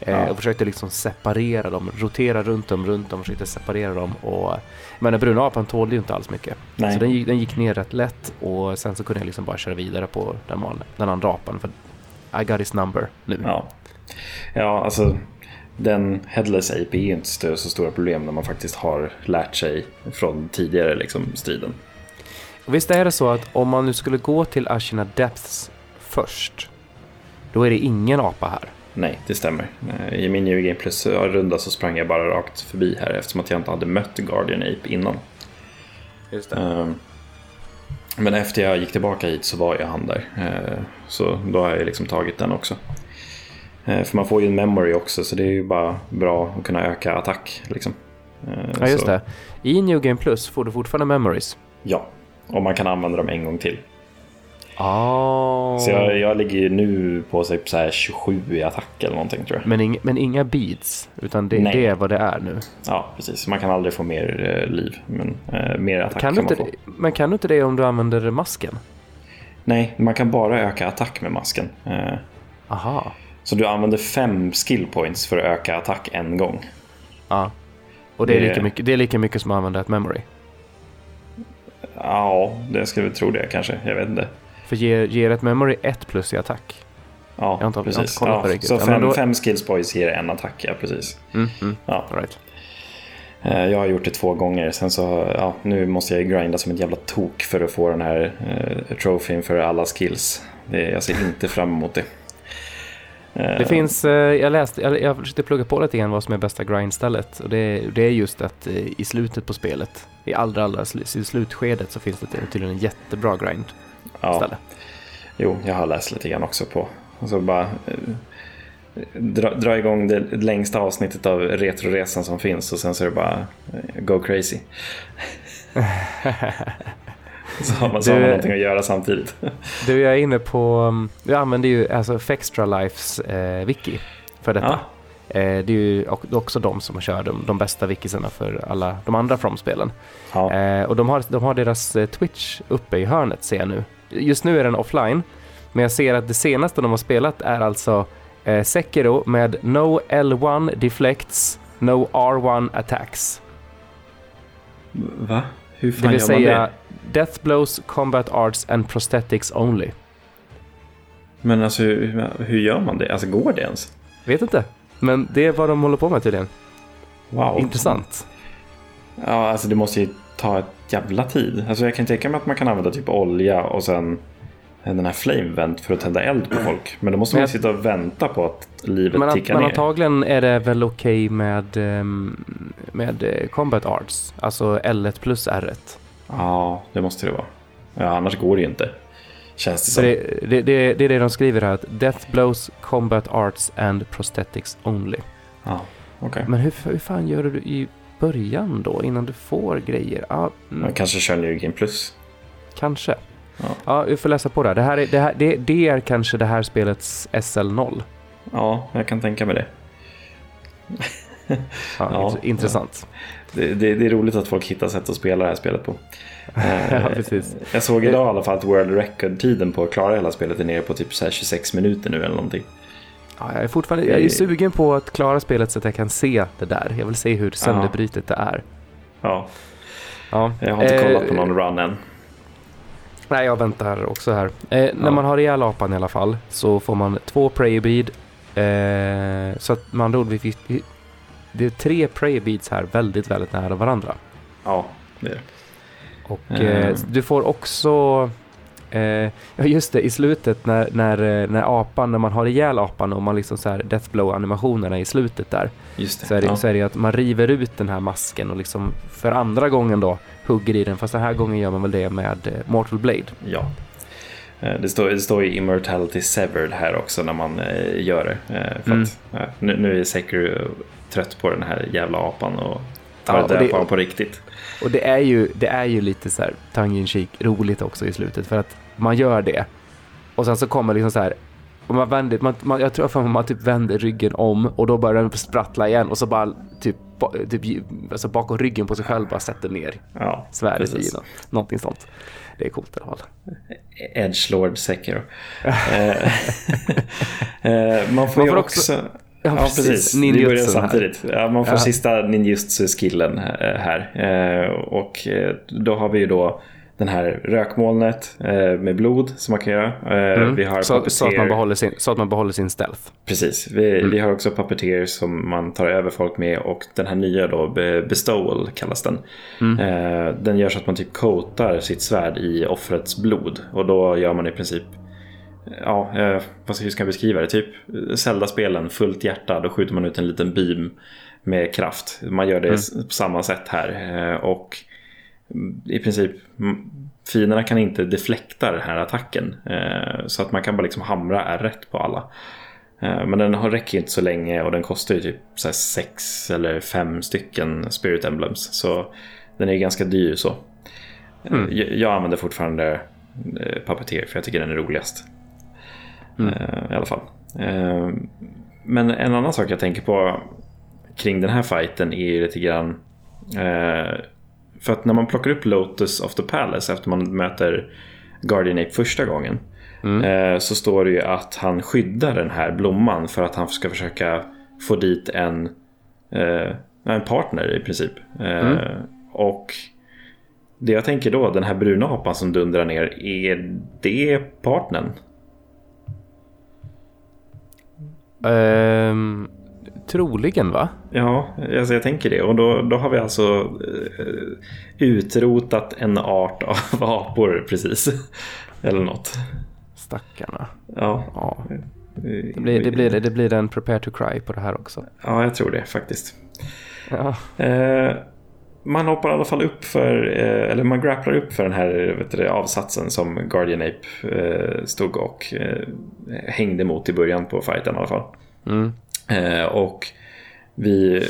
Eh, ja. Och försökte liksom separera dem, rotera runt dem, runt dem, försökte separera dem. Och, men den bruna apan tålde ju inte alls mycket. Nej. Så den gick, den gick ner rätt lätt och sen så kunde jag liksom bara köra vidare på den, den andra apan. För I got his number nu. Ja, ja alltså den Headless Ape är inte så stora problem när man faktiskt har lärt sig från tidigare liksom, striden. Visst är det så att om man nu skulle gå till Ashina Depths först, då är det ingen apa här? Nej, det stämmer. Eh, I min New Game Plus-runda så sprang jag bara rakt förbi här eftersom att jag inte hade mött Guardian Ape innan. Just det. Ehm, men efter jag gick tillbaka hit så var jag han där. Eh, så då har jag liksom tagit den också. Eh, för man får ju en memory också så det är ju bara bra att kunna öka attack. Liksom. Eh, ja, just så. det. I New Game Plus får du fortfarande memories. Ja, och man kan använda dem en gång till. Oh. Så jag, jag ligger ju nu på typ så här 27 i attack eller någonting tror jag. Men, ing, men inga beads, utan det, det, är vad det är nu. Ja, precis. Man kan aldrig få mer eh, liv, men eh, mer attack kan, kan man få. Men kan du inte det om du använder masken? Nej, man kan bara öka attack med masken. Eh, Aha. Så du använder fem skill points för att öka attack en gång. Ja. Och det är, det... Lika, mycket, det är lika mycket som att använda ett memory? Ja, det skulle vi tro det kanske. Jag vet inte. För ger, ger ett memory ett plus i attack? Ja, jag inte, precis. Jag ja, så fem, då... fem skills points ger en attack, ja precis. Mm, mm. Ja. All right. Eh, jag har gjort det två gånger. Sen så, ja, nu måste jag grinda som en jävla tok för att få den här eh, trofén för alla skills. Det, jag ser inte fram emot det. Det finns, eh, jag läste, jag, jag försökte plugga på lite grann vad som är bästa grindstället och det, det är just att eh, i slutet på spelet, i allra, allra i slutskedet så finns det tydligen en jättebra grind ja. Jo, jag har läst lite grann också på, alltså bara eh, dra, dra igång det längsta avsnittet av Retroresan som finns och sen så är det bara go crazy. Så har man, så har man någonting att göra samtidigt. Du, jag är inne på, jag använder ju alltså Fextra Lifes eh, wiki för detta. Ja. Eh, det är ju också de som kör de, de bästa wikisarna för alla de andra From-spelen. Ja. Eh, och de har, de har deras eh, Twitch uppe i hörnet ser jag nu. Just nu är den offline, men jag ser att det senaste de har spelat är alltså eh, Sekiro med No L1 Deflects, No R1 Attacks. Va? Hur fan det vill gör säga man det? Death Blows, Combat Arts and Prosthetics Only. Men alltså hur, hur gör man det? Alltså går det ens? Vet inte. Men det är vad de håller på med tydligen. Wow. Intressant. Ja, alltså det måste ju ta ett jävla tid. Alltså jag kan tänka mig att man kan använda typ olja och sen den här flame vent för att tända eld på folk. Men då måste man ju sitta och vänta på att livet men, tickar men ner. Men antagligen är det väl okej okay med, ehm, med eh, combat arts. Alltså L1 plus R1. Ja, det måste det vara. Ja, annars går det ju inte. Känns det som. Det, det, det, det är det de skriver här. Att Death blows, combat arts and prosthetics only. Ja, okay. Men hur, hur fan gör du i början då? Innan du får grejer? Ah, mm. Kanske kör New Game Plus. Kanske. Ja. ja, vi får läsa på det. Det, här är, det, här, det, det är kanske det här spelets SL0. Ja, jag kan tänka mig det. ja, ja, intressant. Det, det, det, är roligt att folk hittar sätt att spela det här spelet på. ja, precis. Jag såg idag i alla fall att World Record-tiden på att klara hela spelet är nere på typ så 26 minuter nu eller någonting. Ja, jag är fortfarande jag är sugen på att klara spelet så att jag kan se det där. Jag vill se hur sönderbrytet det är. Ja. ja. Jag har inte kollat på någon run än. Nej, jag väntar också här. Eh, ja. När man har ihjäl apan i alla fall så får man två prayer bead. Eh, så att man vi, vi, det är tre prayer beads här väldigt, väldigt nära varandra. Ja, det är det. Och eh, mm. du får också Eh, ja just det, i slutet när, när, eh, när apan, när man har ihjäl apan och man liksom så här deathblow animationerna i slutet där. Just det. Så är, det, ja. så är det att man river ut den här masken och liksom för andra gången då hugger i den. Fast den här gången gör man väl det med eh, Mortal Blade. ja. Eh, Det står, det står ju Immortality Severed här också när man eh, gör det. Eh, för Mm. att, ja, nu, nu är Sekiro trött på den här jävla apan och tar Ja, och död på honom på riktigt. Och det är ju, det är ju lite så här tongue roligt också i slutet för att man gör det och sen så kommer liksom så här och man vänder, man, man, jag tror att man typ vänder ryggen om och då börjar den sprattla igen och så bara typ, ba- typ alltså bakom ryggen på sig själv bara sätter ner Ja, svärdet i något, någonting sånt. Det är coolt i alla fall. Edgelord Sekiro. Eh, eh, man får Man får också... också- Ja, Ja, precis. precis. Vi börjar samtidigt. Ja, man får Ja. sista ninjutsu-skillen eh, här. Eh, Och eh, då har vi ju då den här rökmolnet med blod som man kan göra. Mm. Vi har så, så, att man behåller sin, så att man behåller sin stealth. Precis. Vi, Mm. vi har också Puppeteer som man tar över folk med och den här nya då, Be- Bestowal kallas den. Mm. Den gör så att man typ coatar sitt svärd i offrets blod och då gör man i princip Ja, eh, vad ska, hur ska jag beskriva det? Typ Zelda-spelen, fullt hjärta, då skjuter man ut en liten beam med kraft. Man gör det Mm. på samma sätt här. Eh, och i princip fienderna kan inte deflekta den här attacken. Eh, så att man kan bara liksom hamra är rätt på alla. Eh, Men den har- räcker inte så länge och den kostar ju typ så sex eller fem stycken Spirit Emblems. Så den är ganska dyr så. Eh, Mm. Jag, jag använder fortfarande eh, Puppeteer för jag tycker den är roligast. Mm. Eh, I alla fall. Eh, Men en annan sak jag tänker på kring den här fighten är ju lite grann eh, för att när man plockar upp Lotus of the Palace efter man möter Guardian Ape första gången Mm. så står det ju att han skyddar den här blomman för att han ska försöka få dit en, en partner i princip. Mm. Och det jag tänker då, den här bruna apan som dundrar ner, är det partnern? Ehm, troligen va? Ja, alltså jag tänker det. Och då, då har vi alltså eh, utrotat en art av apor precis. Eller något. Stackarna. Ja, Ja. Det blir, det, blir, det blir en prepare to cry på det här också. ja jag tror det faktiskt. Ja. Eh, man hoppar i alla fall upp för, eh, eller man grapplar upp för den här vet du, avsatsen som Guardian Ape eh, stod och eh, hängde mot i början på fighten i alla fall. Mm. Och vi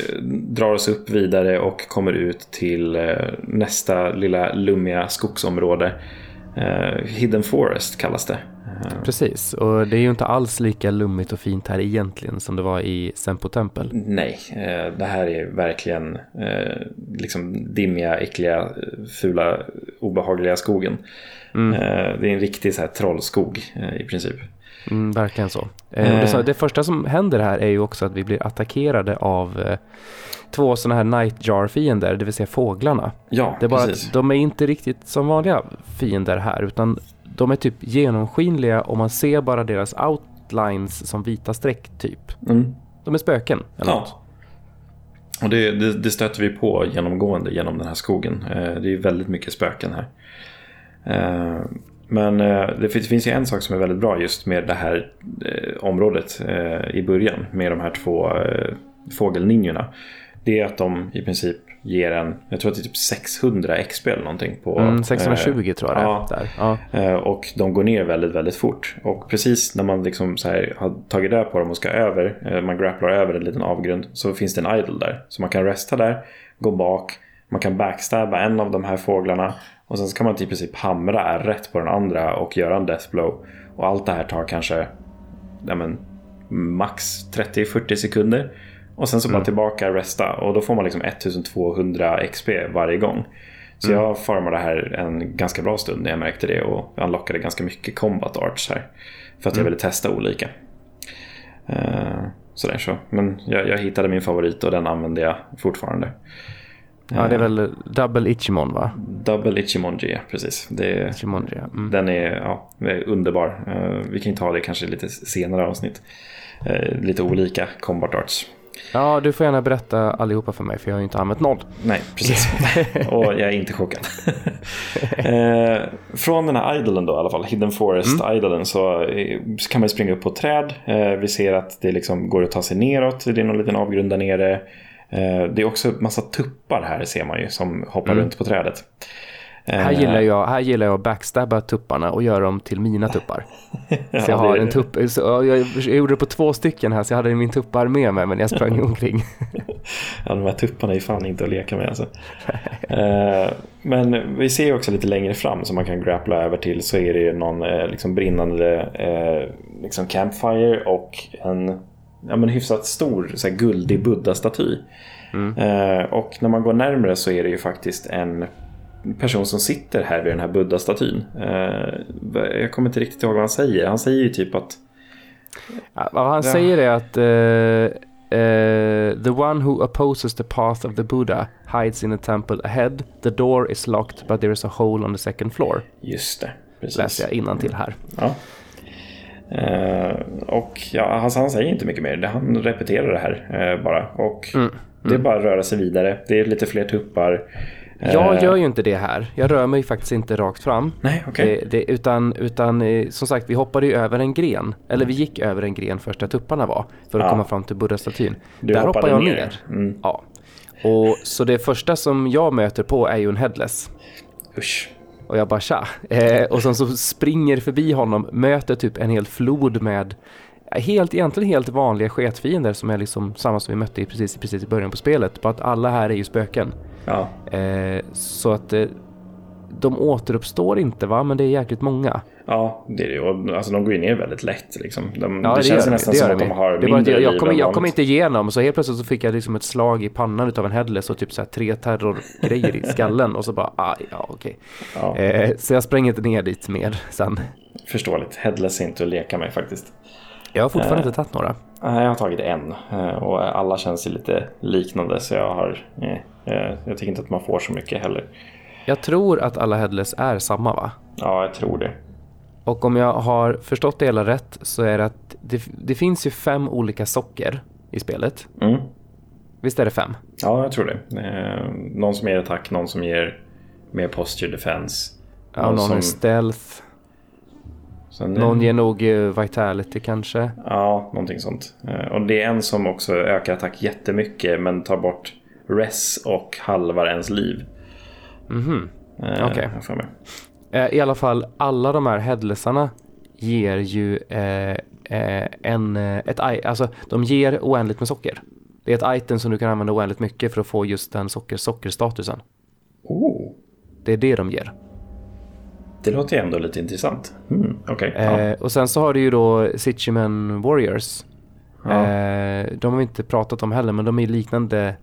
drar oss upp vidare och kommer ut till nästa lilla lummiga skogsområde. Hidden Forest kallas det. Eh, Precis, och det är ju inte alls lika lummigt och fint här egentligen som det var i Sempo tempel. Nej, eh, det här är verkligen eh, liksom dimmiga, äckliga, fula, obehagliga skogen. Mm. Det är en riktig så här, trollskog i princip. Mm, verkligen så. Eh, det, första som händer här är ju också att vi blir attackerade av två sådana här Nightjar-fiender, det vill säga fåglarna. Ja, Det är bara precis. att de är inte riktigt som vanliga fiender här, utan de är typ genomskinliga och man ser bara deras outlines som vita streck typ. Mm. De är spöken eller något. Ja. Och det, det, det stöter vi på genomgående genom den här skogen. Eh, Det är väldigt mycket spöken här. Eh, Men eh, det finns, finns ju en sak som är väldigt bra just med det här området i början med de här två eh, fågelninjorna. Det är att de i princip ger en, jag tror att det är typ 600 XP eller någonting på... Mm, 620 eh, tror jag det är. ja. Där. Ja. Eh, Och de går ner väldigt, väldigt fort. Och precis när man liksom så här har tagit död på dem och ska över, eh, man grapplar över en liten avgrund, så finns det en idol där. Så man kan resta där, gå bak, man kan backstabba en av de här fåglarna och sen så kan man i princip hamra rätt på den andra och göra en death blow. Och allt det här tar kanske ja, men, max 30-40 sekunder. Och sen så bara tillbaka resta och då får man liksom 1200 XP varje gång. Så jag farmade här en ganska bra stund när jag märkte det och unlockade ganska mycket combat arts här. För att jag ville testa olika. Uh, sådär så. Men jag, jag hittade min favorit och den använder jag fortfarande. ja, det är väl Double Ichimon va? Double Ichimonji, precis. Det, Ichimonji. Mm. den är, ja, är underbar. Eh, vi kan ta det kanske lite senare avsnitt. Eh, lite olika combat arts. Ja, du får gärna berätta allihopa för mig för jag har ju inte använt någon. Nej, precis. Och jag är inte chockad. eh, från den här idolen då i alla fall, Hidden Forest-idolen, så eh, kan man springa upp på ett träd. Eh, vi ser att det liksom går att ta sig neråt. Det är någon liten avgrund där nere. Eh, det är också massa tuppar här ser man ju som hoppar Mm. runt på trädet. Här gillar, jag, här gillar jag att backstabba tupparna och göra dem till mina tuppar. Så jag har en tupp, så jag, gjorde det på två stycken här så jag hade min tuppar med mig men jag sprang omkring. Ja, de här tupparna är fan inte att leka med alltså. Eh, Men vi ser också lite längre fram som man kan grappla över till så är det ju någon eh, liksom brinnande eh, liksom campfire och en ja, men hyfsat stor så här, guldig buddha-staty. Eh, Och när man går närmre så är det ju faktiskt en person som sitter här vid den här buddha-statyn. Eh, Jag kommer inte riktigt ihåg vad han säger. Han säger ju typ att Ja, vad han säger är att eh, eh, the one who opposes the path of the Buddha hides in a temple ahead. The door is locked but there is a hole on the second floor. just det. Precis. Läser jag innan till här. Ja. Eh, och ja, alltså han säger inte mycket mer. Han repeterar det här bara. Och det är bara att röra sig vidare. Det är lite fler tuppar. Eh, Jag gör ju inte det här. Jag rör mig faktiskt inte rakt fram. Nej, okej. Det, det, utan, utan eh, som sagt, vi hoppade ju över en gren. Eller vi gick över en gren först där tupparna var. För att Ja. komma fram till Buddha-statyn. Där hoppade hoppar jag ner. ner. Mm. Ja. Och, så det första som jag möter på är ju en headless. Usch. Och jag bara tja. Eh, och sen så springer förbi honom, möter typ en hel flod med helt, egentligen helt vanliga sketfiender som är liksom samma som vi mötte i precis, precis i början på spelet. Bara att alla här är ju spöken. Ja. Eh, så att eh, de återuppstår inte va, men det är jäkligt många. ja, det är det Alltså, de går ju ner väldigt lätt. Liksom. De, Ja, det, känns gör nästan det som att de har det mindre jag, jag, än jag kom inte igenom, så helt plötsligt så fick jag liksom ett slag i pannan utav en headless och typ så här tre terrorgrejer i skallen och så bara, ah, ja okej. Ja, Eh, så jag spränger inte ner dit mer sen. Förståeligt. Headless är inte att leka med faktiskt. Jag har fortfarande Eh. inte tagit några. Jag har tagit en eh, och alla känns lite liknande så jag har... eh, eh, Jag tycker inte att man får så mycket heller. Jag tror att alla headless är samma va? Ja, jag tror det. Och om jag har förstått det hela rätt så är det att det, det finns ju fem olika socker i spelet. Mm. Visst är det fem? Ja, jag tror det. Eh, någon som ger attack, någon som ger mer posture defense. Ja, någon som, är stealth, sen, någon ger nog eh, vitality kanske. Ja, någonting sånt. Eh, och det är en som också ökar attack jättemycket men tar bort res och halvar ens liv. Mhm. Eh, Okej. Eh, I alla fall, alla de här headlessarna ger ju eh, en, ett, alltså de ger oändligt med socker. Det är ett item som du kan använda oändligt mycket för att få just den socker, sockerstatusen. Oh, Det är det de ger. Det låter ju ändå lite intressant. Mm, ja. Eh, och sen så har du ju då Sitchiman Warriors. Ja. Eh, de har vi inte pratat om heller, men de är liknande.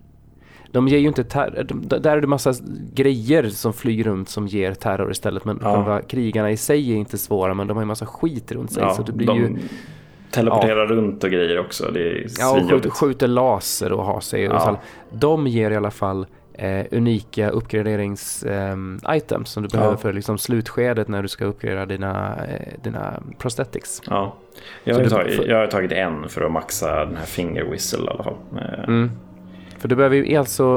De ger ju inte terror. Där är det massa grejer som flyger runt som ger terror istället. Men Ja. själva krigarna i sig är inte svåra, men de har ju massa skit runt sig. Ja, så det blir de ju... teleporterar runt och grejer också. Det är Ja, och skjuter, laser och har sig. Ja. fall. De ger i alla fall eh, unika uppgraderings-items som du behöver Ja. för liksom, slutskedet när du ska uppgradera dina, eh, dina prosthetics. Ja. Jag, har tagit, för- jag har tagit en för att maxa den här finger whistle i alla fall. Eh, Mm. För du behöver ju alltså,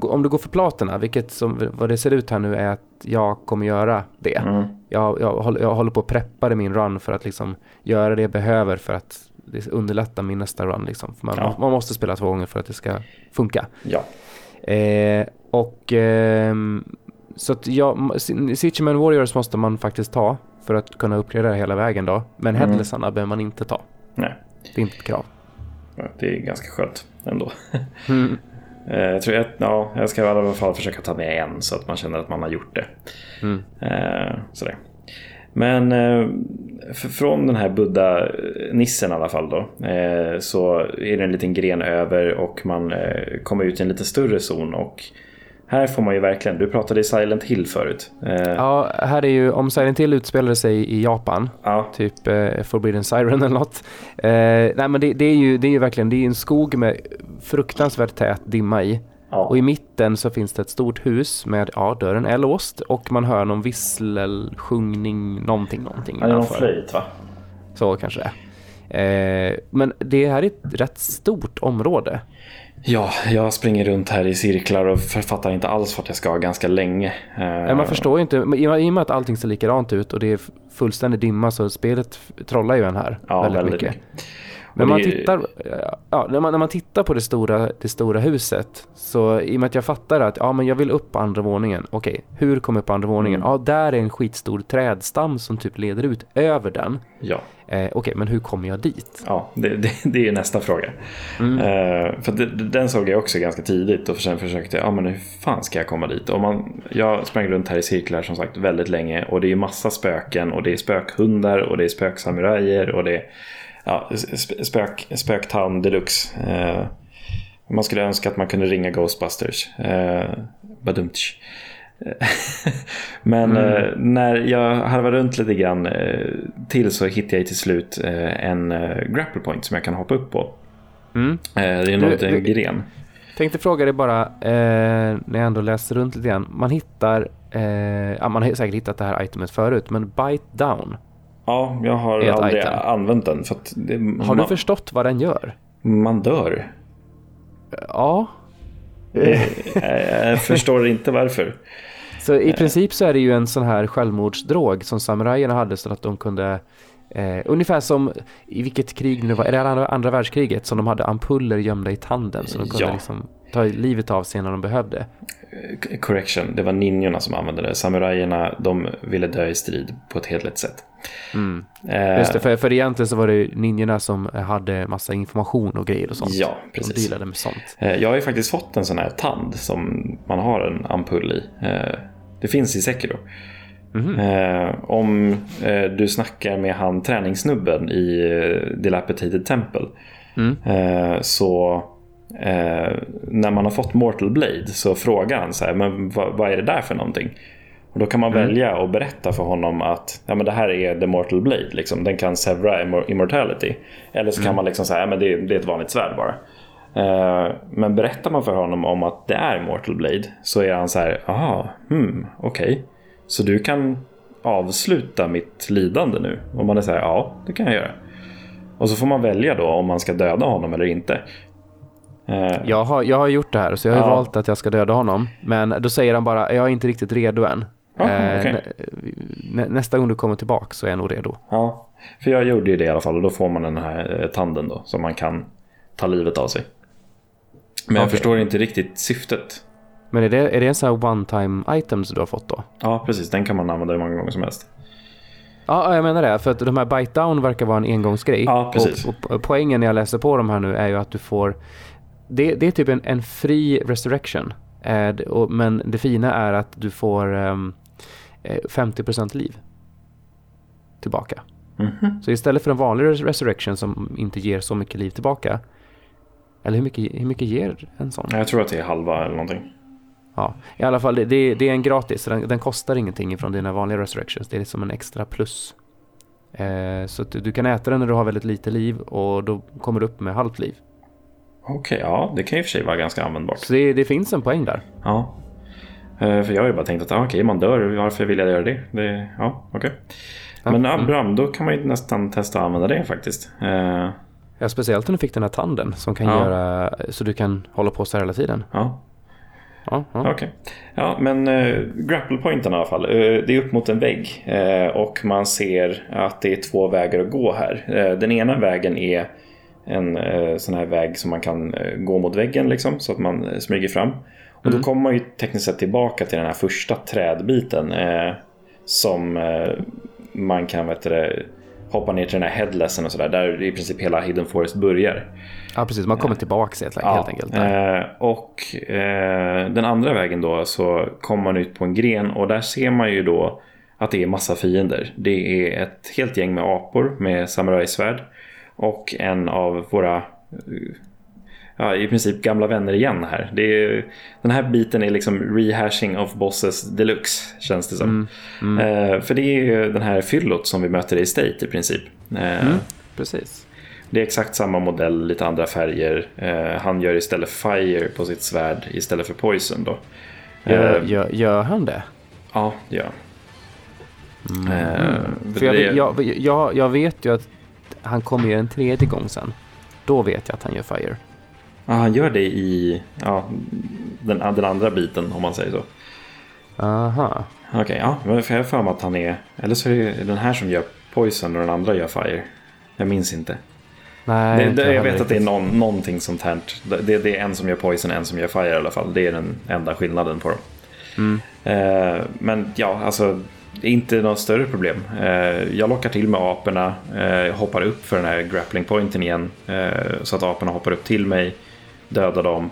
om du går för platerna, vilket som, vad det ser ut här nu är att jag kommer göra det. Mm. Jag, jag, håller, jag håller på att preppa min run för att liksom göra det jag behöver för att underlätta min nästa run. Liksom. Man, Ja. man måste spela två gånger för att det ska funka. Ja. Eh, och ehm, så att jag, Sitchman Warriors måste man faktiskt ta för att kunna uppgradera hela vägen då. Men Mm. headlessarna behöver man inte ta. Nej. Det är inte ett krav. Det är ganska skönt ändå. Mm. Eh, Jag, tror att, ja, jag ska i alla fall försöka ta med en så att man känner att man har gjort det. Mm. Eh, sådär. Men eh, från den här Buddha-nissen i alla fall då. Eh, så är det en liten gren över och man eh, kommer ut i en lite större zon. Och här får man ju verkligen, du pratade i Silent Hill förut. Eh, Ja, här är ju, om Silent Hill utspelade sig i Japan, ja, typ eh, Forbidden Siren eller något. Eh, nej men det, det, är ju, det är ju verkligen, det är en skog med fruktansvärt tät dimma i. ja, Och i mitten så finns det ett stort hus med, ja dörren är låst och man hör någon vissel, sjungning, någonting, någonting ja, det är någon flöjt va? Så kanske det är. Eh, men det här är ett rätt stort område. Ja, jag springer runt här i cirklar och författar inte alls vart jag ska ganska länge. Eh, man förstår ju inte, i och med att allting ser likadant ut och det är fullständig dimma så spelet trollar ju en här ja, väldigt, väldigt mycket. mycket. Men man tittar, ja, när, man, när man tittar på det stora, det stora huset så i och med att jag fattar att ja, men jag vill upp på andra våningen. Okej, hur kommer jag upp på andra våningen? Mm. Ja, där är en skitstor trädstam som typ leder ut över den. Ja, Eh, Okej, men hur kommer jag dit? ja det, det, det är nästa fråga. Mm. Eh, för det, den såg jag också ganska tidigt och sen försökte jag, ja men hur fan ska jag komma dit? Och man, jag sprang runt här i cirklar som sagt väldigt länge och det är massa spöken och det är spökhundar och det är spöksamurajer och det är ja, sp- spök, spöktown deluxe. Eh, man skulle önska att man kunde ringa Ghostbusters. Eh, badumtsch. Men eh, när jag harvar runt lite grann eh, till så hittar jag till slut eh, en eh, grapple point som jag kan hoppa upp på. Mm. Eh, det är Du- något, en du- gren. Tänkte fråga dig bara, när jag ändå läste runt lite grann. Man hittar, ja, man har säkert hittat det här itemet förut, men bite down. Ja, jag har aldrig item. använt den. För att det, Har man, du förstått vad den gör? man dör. Ja. Eh, jag förstår inte varför. Så i princip så är det ju en sån här självmordsdrog som samurajerna hade så att de kunde eh, ungefär som i vilket krig nu var, är det andra, andra världskriget som de hade ampuller gömda i tanden så de kunde Ja. liksom ta livet av sig när de behövde. Eh, Correction, det var ninjorna som använde det. Samurajerna, de ville dö i strid på ett hedligt sätt. Mm. Eh, Just det, för, för egentligen så var det ninjorna som hade massa information och grejer och sånt. Ja, De precis. dealade med sånt. Eh, Jag har ju faktiskt fått en sån här tand som man har en ampull i. Eh, Det finns i Sekiro. Eh, om eh, du snackar med han träningssnubben i Dilapidated Temple Mm. så eh, när man har fått Mortal Blade så frågar han så här, men vad, vad är det där för någonting? Och då kan man välja att berätta för honom att ja, men det här är The Mortal Blade, liksom. den kan sevra immor- immortality. Eller så kan man liksom säga, ja, men det, det är ett vanligt svärd bara. Eh, men berättar man för honom om att det är Mortal Blade så är han så här, aha, hmm, okej. Så du kan avsluta mitt lidande nu? Och man är så här, ja, det kan jag göra. Och så får man välja då om man ska döda honom eller inte. Eh, Jag har, jag har gjort det här så jag har Ja. valt att jag ska döda honom. Men då säger han bara, jag är inte riktigt redo än. Jaha, Eh, okej. nä, nästa gång du kommer tillbaka så är jag nog redo. Ja, för jag gjorde ju det i alla fall och då får man den här eh, tanden då som man kan ta livet av sig. Men jag Okej. förstår inte riktigt syftet. Men är det, är det en sån här one time item som du har fått då? Ja, precis. Den kan man använda hur många gånger som helst. Ja, jag menar det. För att de här bite down verkar vara en engångsgrej. Ja, precis. Och, och poängen när jag läser på de här nu är ju att du får... Det, det är typ en, en fri resurrection. Eh, och, men det fina är att du får ehm, eh, 50% liv tillbaka. Mhm. Så istället för en vanlig res- resurrection som inte ger så mycket liv tillbaka. Eller hur mycket, hur mycket ger en sån? Jag tror att det är halva eller någonting. Ja, i alla fall det, det, det är en gratis. Den, den kostar ingenting från dina vanliga resurrections. Det är som en extra plus. Eh, så du, du kan äta den när du har väldigt lite liv och då kommer du upp med halvt liv. Okej, ja, det kan ju för sig vara ganska användbart. Så det, det finns en poäng där. Ja. Eh, För jag har ju bara tänkt att ah, okej, man dör, varför vill jag göra det? det ja, okej. Ja, Men mm. Abraham, då kan man ju nästan testa att använda det faktiskt. Eh, Ja, speciellt om du fick den här tanden som kan Ja. göra så du kan hålla på så här hela tiden. Ja, Ja, ja. okej. Ja, men uh, grapple pointen i alla fall. eh, det är upp mot en vägg eh, och man ser att det är två vägar att gå här. Eh, den ena vägen är en eh, sån här väg som man kan eh, gå mot väggen liksom, så att man eh, smyger fram. Och då kommer man ju tekniskt sett tillbaka till den här första trädbiten eh, som eh, man kan vet du, hoppa ner till den här headlessen och sådär, där i princip hela Hidden Forest börjar. ja precis. Man kommer tillbaka helt, helt enkelt. Eh, och eh, den andra vägen då så kommer man ut på en gren och där ser man ju då att det är massa fiender. Det är ett helt gäng med apor med samurajsvärd och en av våra ja, i princip gamla vänner igen här. Det är, den här biten är liksom rehashing of bosses deluxe känns det som. Eh, för det är ju den här fyllot som vi möter i State i princip. Eh, Precis. det är exakt samma modell, lite andra färger. Eh, han gör istället Fire på sitt svärd istället för Poison då. Gör, Eh, gör, gör han det? ja, det gör han. Eh, För jag, jag, jag, jag vet ju att han kommer ju en tredje gång sen. Då vet jag att han gör Fire. Ja, han gör det i ja, den, den andra biten om man säger så. Aha. Okej, okay, ja. Men jag har för mig att han är... Eller så är det den här som gör Poison och den andra gör Fire. Jag minns inte. Nej, det, det, jag vet att det är någon, någonting sånt här. Det, det är en som gör Poison en som gör Fire i alla fall. Det är den enda skillnaden på dem. Mm. Eh, men ja, alltså det är inte något större problem. Eh, jag lockar till med aporna, eh, hoppar upp för den här grappling pointen igen. Eh, så att aporna hoppar upp till mig, dödar dem.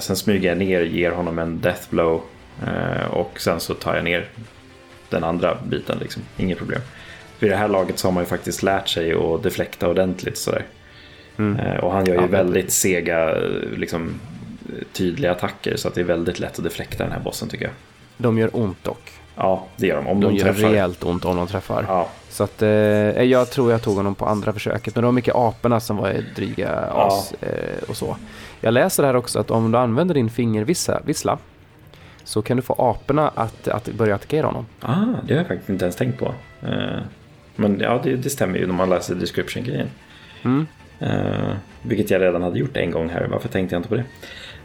Sen smyger jag ner, ger honom en death blow. Och sen så tar jag ner den andra biten, liksom. inget problem. Vid det här laget så har man ju faktiskt lärt sig att deflekta ordentligt sådär. Eh, och han gör ju Ja, väldigt sega, liksom, tydliga attacker. Så att det är väldigt lätt att deflekta den här bossen tycker jag. De gör ont dock. Ja, det gör de. Om De, de, gör träffar. rejält ont om de träffar. Ja, Så att eh, jag tror jag tog honom på andra försöket. Men det var mycket aporna som var dryga as eh, och så. Jag läser här också att om du använder din fingervissla vissla, så kan du få aporna att, att börja attackera honom. ah, det har jag faktiskt inte ens tänkt på. Eh, men ja, det, det stämmer ju när man läser description-grejen. Mm. Eh, vilket jag redan hade gjort en gång här. Varför tänkte jag inte på det?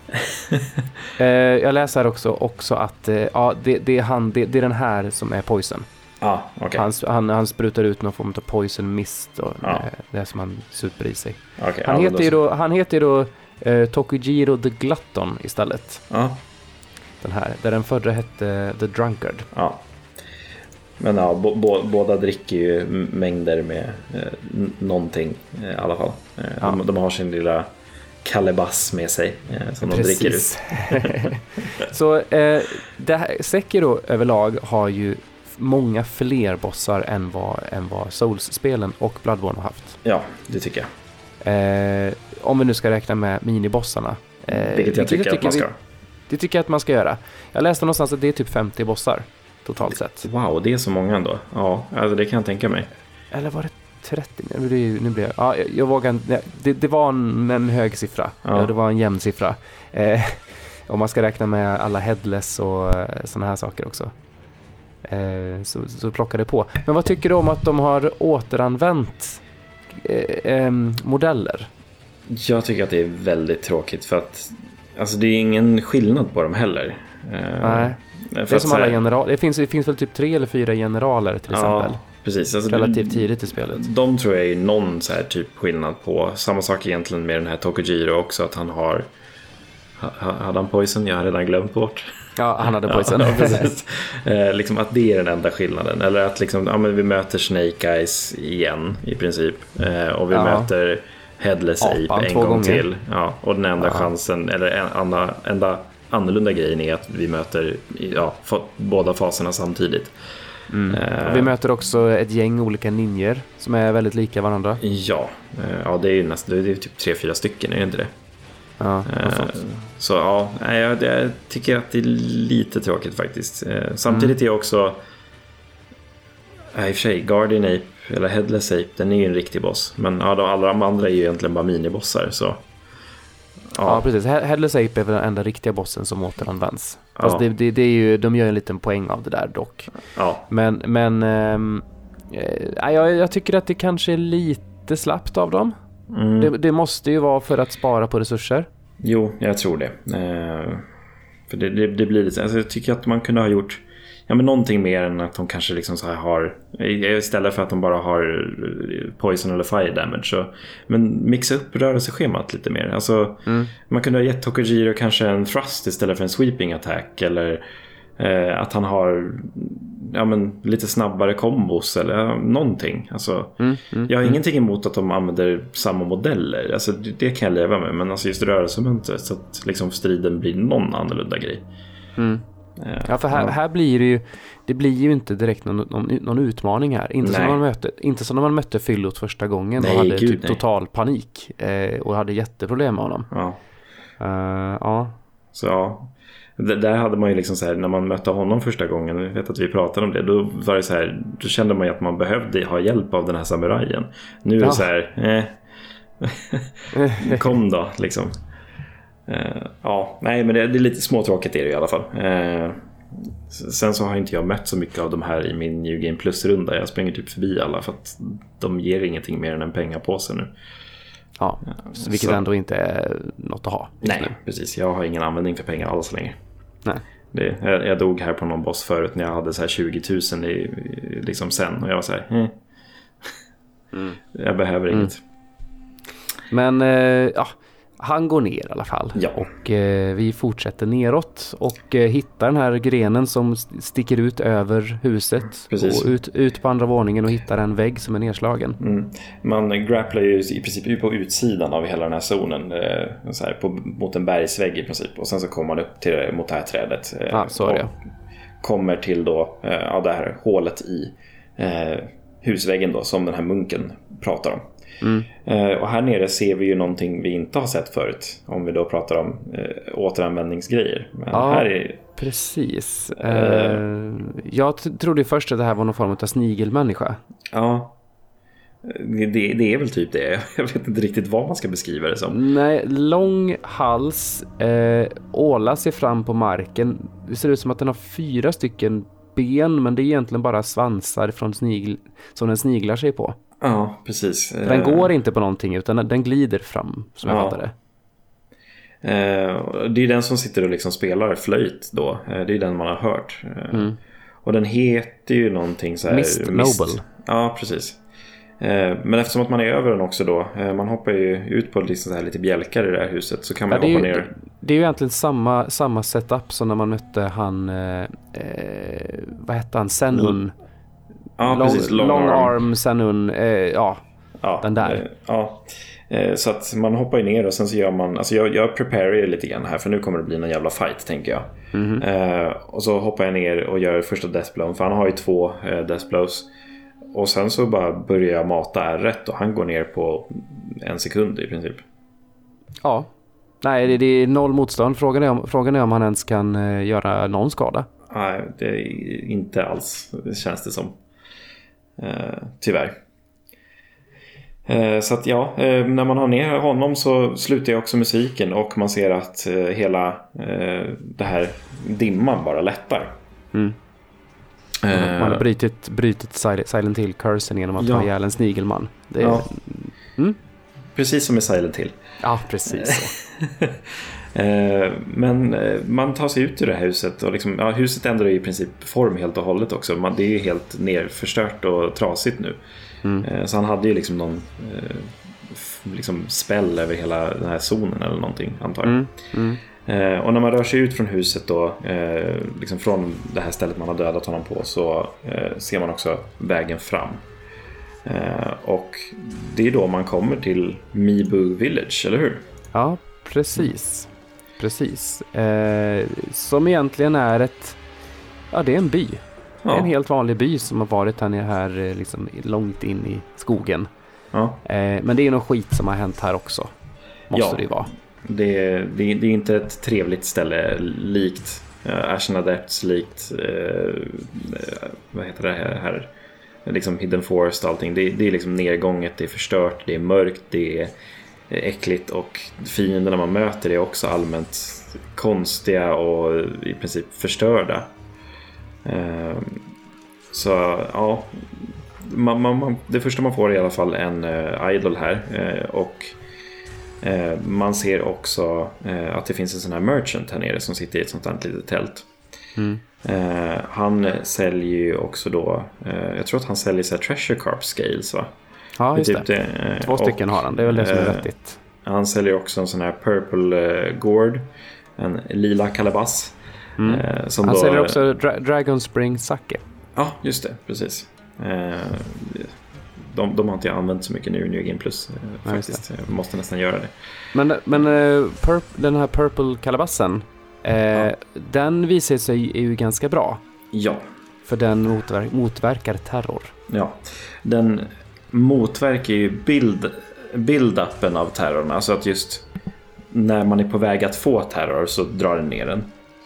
Eh, jag läser också, också att eh, ja, det, det, är han, det, det är den här som är poison. Ah, okej. Han, han, han sprutar ut någon form av poison mist och Ja. eh, det som han super i sig. Okej, Han heter då, han heter då eh, Tokujiro the Glutton istället. Ja, Den här, där den förra hette The Drunkard. ja. Men ja, bo, bo, båda dricker ju mängder med eh, någonting eh, i alla fall. Eh, de, de har sin lilla kalebass med sig eh, som de dricker ut. Precis. Så eh, det här, Sekiro överlag har ju många fler bossar än vad, än vad Souls-spelen och Bloodborne har haft. Ja, det tycker jag. Eh, om vi nu ska räkna med minibossarna. Eh, Vilket jag tycker att man ska. vi- Det tycker jag att man ska göra. Jag läste någonstans att det är typ 50 bossar totalt sett. Wow, det är så många ändå. Ja, alltså det kan jag tänka mig. Eller var det 30? Nu blir, nu blir jag, ja, jag, jag vågar. Det, det var en, en hög siffra. Ja. Ja. Det var en jämn siffra. Eh, om man ska räkna med alla headless och sådana här saker också. Eh, så, så plockar det på. Men vad tycker du om att de har återanvänt eh, modeller? Jag tycker att det är väldigt tråkigt för att alltså det är ingen skillnad på dem heller. Eh, Nej. för Det är som alla generaler. Det finns, det finns väl typ tre eller fyra generaler till exempel. Ja, precis. Alltså, Relativt tidigt i spelet. De tror jag är någon så här typ skillnad på. Samma sak egentligen med den här Tokujiro också. Att han har... ha- Hade han poison? Jag har redan glömt bort. Ja, han hade poison. Ja, precis. Eh, liksom att det är den enda skillnaden. Eller att liksom, ja, men vi möter Snake Eyes igen i princip. Eh, och vi Ja. möter Headless Ape en gång gånger. till. Ja, och den enda chansen, eller en, enda, enda annorlunda grejen är att vi möter ja, båda faserna samtidigt. Mm. Eh, Och vi möter också ett gäng olika ninjer som är väldigt lika varandra. Ja, eh, ja det är ju nästan, det är typ tre, fyra stycken, är det inte det? Ja, Eh. Så ja, jag, jag tycker att det är lite tråkigt faktiskt. Samtidigt är också... Ja, I och för sig, Guardian Ape, eller Headless Ape, den är ju en riktig boss. Men ja, alla de andra är ju egentligen bara minibossar. Så. Ja. Precis. He- Headless Ape är väl den enda riktiga bossen som återanvänds. Ja. Fast det, det, det är ju, de gör en liten poäng av det där dock. ja, Men, men eh, jag, jag tycker att det kanske är lite slappt av dem. mm, Det, det måste ju vara för att spara på resurser. jo, jag tror det. Eh, för det, det, det blir lite, alltså, jag tycker att man kunde ha gjort ja, men någonting mer än att de kanske liksom så här har, istället för att de bara har poison eller fire damage. Så, men mixa upp rörelseschemat lite mer. Alltså, Mm. Man kunde ha gett Tokujiro kanske en thrust istället för en sweeping attack. Eller eh, att han har ja, men, lite snabbare kombos eller ja, någonting. Alltså, Mm, mm, jag har mm. ingenting emot att de använder samma modeller. Alltså, det, det kan jag leva med. Men alltså just rörelsemönstret så att liksom striden blir någon annorlunda grej. Mm. Ja, för här, här blir det ju, det blir ju inte direkt någon, någon, någon utmaning här. Inte som, när man mötte, inte som när man mötte Fyllot första gången Nej, och hade gud, typ nej. total panik eh, och hade jätteproblem med honom. ja. Eh, ja, Så ja, D- där hade man ju liksom så här, när man mötte honom första gången, jag vet att vi pratade om det, då var det så här, då kände man ju att man behövde ha hjälp av den här samurajen. Nu är det Ja. så här, eh, kom då liksom. Eh, ja, nej men det, det är lite småtråkigt är det i alla fall. Eh, sen så har inte jag mött så mycket av de här i min New Game Plus-runda. Jag springer typ förbi alla för att de ger ingenting mer än en pengapåse nu. Ja, vilket så- ändå inte är något att ha. Nej, nu. precis. Jag har ingen användning för pengar alls längre. Nej. Det, jag, jag dog här på någon boss förut när jag hade så här 20 000 i, liksom sen och jag var så här. "Eh." Jag behöver Mm. inget. Men eh, ja, han går ner i alla fall. Ja. Och eh, vi fortsätter neråt och eh, hittar den här grenen som st- sticker ut över huset. Precis. Och ut, ut på andra våningen och hittar en vägg som är nedslagen. Mm. Man grapplar ju i princip på utsidan av hela den här zonen. eh, Så här, på, mot en bergsvägg i princip. Och sen så kommer man upp till, mot det här trädet. eh, Ja, så är det. Kommer till då, eh, ja, det här hålet i eh, husväggen då som den här munken pratar om. Mm. Eh, och här nere ser vi ju någonting vi inte har sett förut. Om vi då pratar om eh, återanvändningsgrejer. Men Ja. här är Precis. Eh, jag t- trodde först att det här var någon form av snigelmänniska. Ja. Det, det, är väl typ det. Jag vet inte riktigt vad man ska beskriva det som. Nej, lång hals, eh, ålar sig fram på marken. Det ser ut som att den har fyra stycken ben, men det är egentligen bara svansar från snigel, som den sniglar sig på. Ja, precis. Den Eh, går inte på någonting, utan den- glider fram, som jag Ja. fattar det. Eh, det är den som sitter och liksom spelar flöjt då. Eh, det är den man har hört. Eh, Mm. Och den heter ju någonting så här... Mist Noble. Ja, precis. Eh, Men eftersom att man är över den också då. eh, Man hoppar ju ut på liksom här lite bjälkar i det här huset. Så kan Ja, man är hoppa ju, ner. det är ju egentligen samma, samma setup som när man mötte han, eh, eh, vad hette han, Senun. Ja, long, precis. long, arm, Senun, eh, ja. Ja, Den där. eh, Ja. Eh, Så att man hoppar ju ner och sen så gör man, alltså jag, jag preparar ju lite grann här för nu kommer det bli en jävla fight tänker jag. Mhm. Eh, och så hoppar jag ner och gör första deathblown för han har ju två eh, deathblows. Och sen så bara börjar jag mata R1 och han går ner på en sekund i princip. Ja. Nej, det, det är noll motstånd. Frågan är, om, frågan är om han ens kan eh, göra någon skada. Nej, det är inte alls känns det som. Eh, tyvärr. Eh, så att ja, eh, när man har ner honom så slutar jag också musiken och man ser att hela det här dimman bara lättar. Mm. Eh, Man har brutit Sil- Silent Hill-cursen genom att Ja. ha ihjäl en snigelman. Är, Ja. Mm. Precis som i Silent Hill. ja, precis så. Eh, Men eh, man tar sig ut ur det här huset och liksom, ja, huset ändrar i princip form helt och hållet också. Man, det är ju helt nerförstört och trasigt nu. Mm. Eh, Så han hade ju liksom någon liksom spell över hela den här zonen eller någonting antar jag. Mm. Mm. Och när man rör sig ut från huset då, liksom från det här stället man har dödat honom på så ser man också vägen fram. Och det är då man kommer till Mibu Village, eller hur? Ja, precis. Precis. Eh, som egentligen är ett... Ja, det är en by. Det är en helt vanlig by som har varit här, nere här eh, liksom långt in i skogen. ja. Eh, men det är nog skit som har hänt här också. Måste Ja. det ju vara. Det, det, det är inte ett trevligt ställe likt uh, Ashen Adepts, likt eh, eh, vad heter det här, här? Liksom Hidden Forest och allting. Det, det är liksom nedgånget, det är förstört, det är mörkt, det är äckligt och fienderna man möter är också allmänt konstiga och i princip förstörda. Eh, så ja, man, man, det första man får är i alla fall en uh, idol här eh, och Eh, Man ser också eh, att det finns en sån här merchant här nere som sitter i ett sånt här litet tält. Mm. Eh, Han säljer ju också då, eh, jag tror att han säljer så här treasure carp scales va? Ja, just Typ det. eh, Två och, stycken har han. Det är väl det som är eh, vettigt. Han säljer också en sån här purple eh, gourd. En lila kalabass. Mm. eh, Han då, säljer också Dra- Dragon Spring Sake. Ja, just det. Precis. De, de har inte jag använt så mycket nu i New Game Plus. Faktiskt. Jag måste nästan göra det. Men, men den här Purple Kalabassen, eh, den visar sig ju ganska bra. Ja, För den motver- motverkar terror. Ja, den motverkar ju bild, build-upen av terrorn. Alltså att just när man är på väg att få terror så drar den ner den.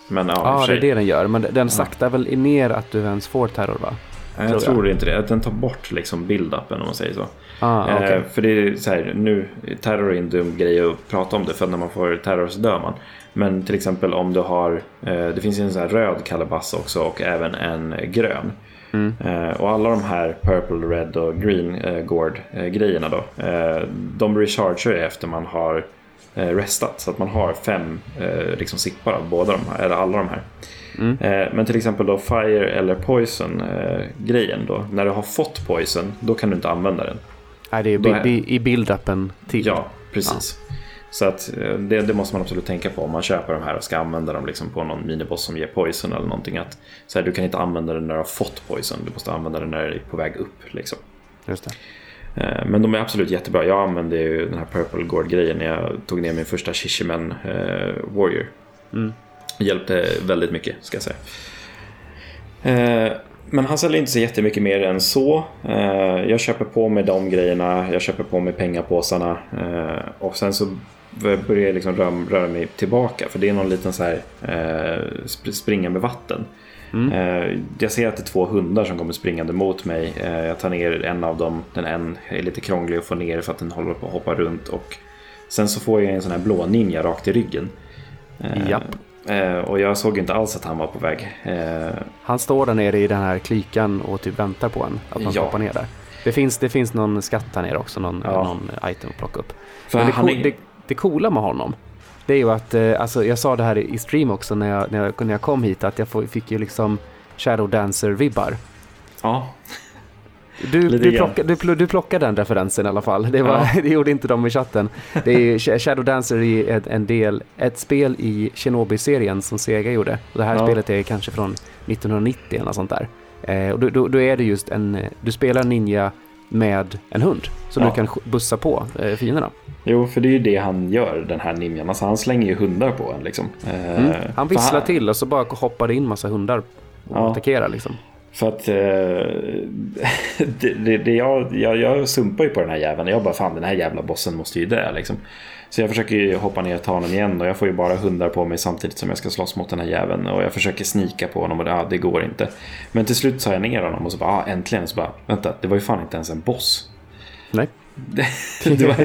Men ja, Ja, det är det den gör. Men den saktar väl ner att du ens får terror va? Jag tror, tror inte det. Att den tar bort liksom build-upen om man säger så. Ah, okay. eh, för det är så här, nu, terror är en dum grej att prata om det för när man får terror så dör man. Men till exempel om du har, eh, det finns en sån här röd kalabass också och även en grön. Mm. Eh, och alla de här Purple, Red och Green eh, Gourd eh, grejerna då. Eh, de recharger efter man har eh, restat. Så att man har fem eh, liksom sippar av båda de här, eller alla de här. Mm. Eh, men till exempel då Fire eller Poison grejen då. När du har fått Poison, då kan du inte använda den. Nej, det är, är... i build-upen till. Ja, precis. Ja. Så att det, det, måste man absolut tänka på om man köper de här och ska använda dem liksom på någon miniboss som ger poison eller någonting. Att, så här, du kan inte använda den när du har fått poison, du måste använda den när du är på väg upp. Liksom. Just det. Eh, men de är absolut jättebra. Jag använde ju den här Purple Gourd-grejen när jag tog ner min första Shishimen eh, Warrior. Mm. Hjälpte väldigt mycket, ska jag säga. Eh, men han säljer inte så jättemycket mer än så. Eh, jag köper på mig de grejerna, jag köper på mig pengapåsarna eh, och sen så börjar jag liksom röra, röra mig tillbaka för det är någon liten så här eh, springa med vatten. Mm. Eh, jag ser att det är två hundar som kommer springande mot mig. Eh, jag tar ner en av dem. Den en är lite krånglig att få ner för att den håller på att hoppa runt. Och sen så får jag en sån här blå ninja rakt i ryggen. Eh, Japp. Och jag såg inte alls att han var på väg. Han står där nere i den här klykan och typ väntar på en. Att man ja. hoppa ner där. Det finns, det finns någon skatt här nere också. Någon, ja. någon item att plocka upp. För det, cool, är... det, det coola med honom det är ju att, eh, alltså jag sa det här i stream också när jag, när jag, när jag kom hit, att jag fick ju liksom Shadow Dancer-vibbar. Ja. Du, du, plocka, du, du plockade den referensen i alla fall. Det, var, ja. det gjorde inte de i chatten. Det är Shadow Dancer är en del, ett spel i Shinobi-serien som Sega gjorde. det här ja. spelet är kanske från 1990 eller något sånt där. Eh, och då, då, är det just en, du spelar ninja med en hund. Så ja. du kan bussa på eh, fienderna. Jo, för det är ju det han gör, den här ninjan. Alltså, han slänger ju hundar på en liksom. Eh, mm. Han visslar han... till och så bara hoppar det in massa hundar och ja. attackerar liksom. För att eh, det, det, det, jag, jag, jag sumpar ju på den här jäveln. Jag bara fan den här jävla bossen måste ju dö liksom. Så jag försöker ju hoppa ner och ta honom igen och jag får ju bara hundar på mig samtidigt som jag ska slåss mot den här jäveln. Och jag försöker snika på honom och det, ah, det går inte. Men till slut tar jag ner honom och så bara, ah, äntligen. Så bara, vänta, det var ju fan inte ens en boss. Nej. var,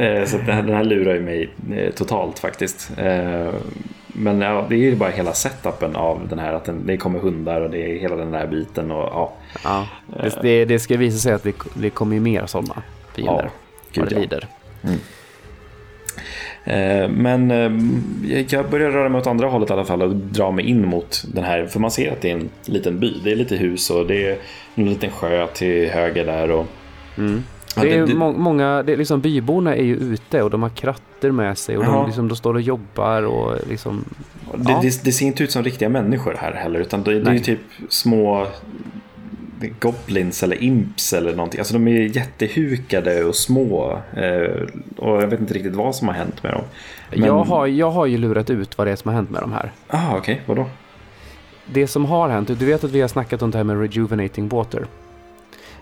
eh, så den här, den här lurar ju mig eh, totalt faktiskt. Eh, men ja, det är ju bara hela setupen av den här att den, det kommer hundar och det är hela den där biten. Och, ja. ja det, det ska visa sig att det, det kommer ju mer sådana fiender. Ja, gud, ja. Mm. Eh, men eh, jag börjar röra mig åt andra hållet i alla fall och dra mig in mot den här. För man ser att det är en liten by. Det är lite hus och det är en liten sjö till höger där. Och... Mm. Det är må många, det är liksom byborna är ju ute och de har kratter med sig och de, liksom, de står och jobbar och liksom... Det, ja. det, det, ser inte ut som riktiga människor här heller utan det, det är ju typ små goblins eller imps eller någonting. Alltså de är jättehukade och små. Eh, och jag vet inte riktigt vad som har hänt med dem. Men... Jag, har, jag har ju lurat ut vad det är som har hänt med dem här. Ah, okej. Okay. Vadå? Det som har hänt, du vet att vi har snackat om det här med rejuvenating water.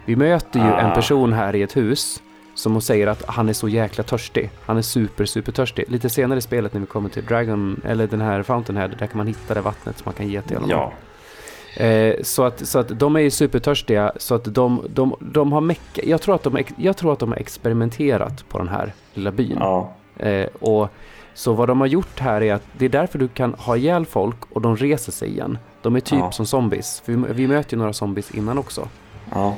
Vi möter ju ah. en person här i ett hus som säger att han är så jäkla törstig. Han är super, super törstig. Lite senare i spelet när vi kommer till Dragon, eller den här Fountainhead, där kan man hitta det vattnet som man kan ge till honom. Ja. Eh, så, att, så att de är ju supertörstiga, så att de, de, de har mecka, jag, tror att de, jag tror att de har experimenterat på den här lilla byn. Ja. Eh, och så vad de har gjort här är att det är därför du kan ha ihjäl folk och de reser sig igen. De är typ ja. som zombies, vi, vi möter ju några zombies innan också. Ja.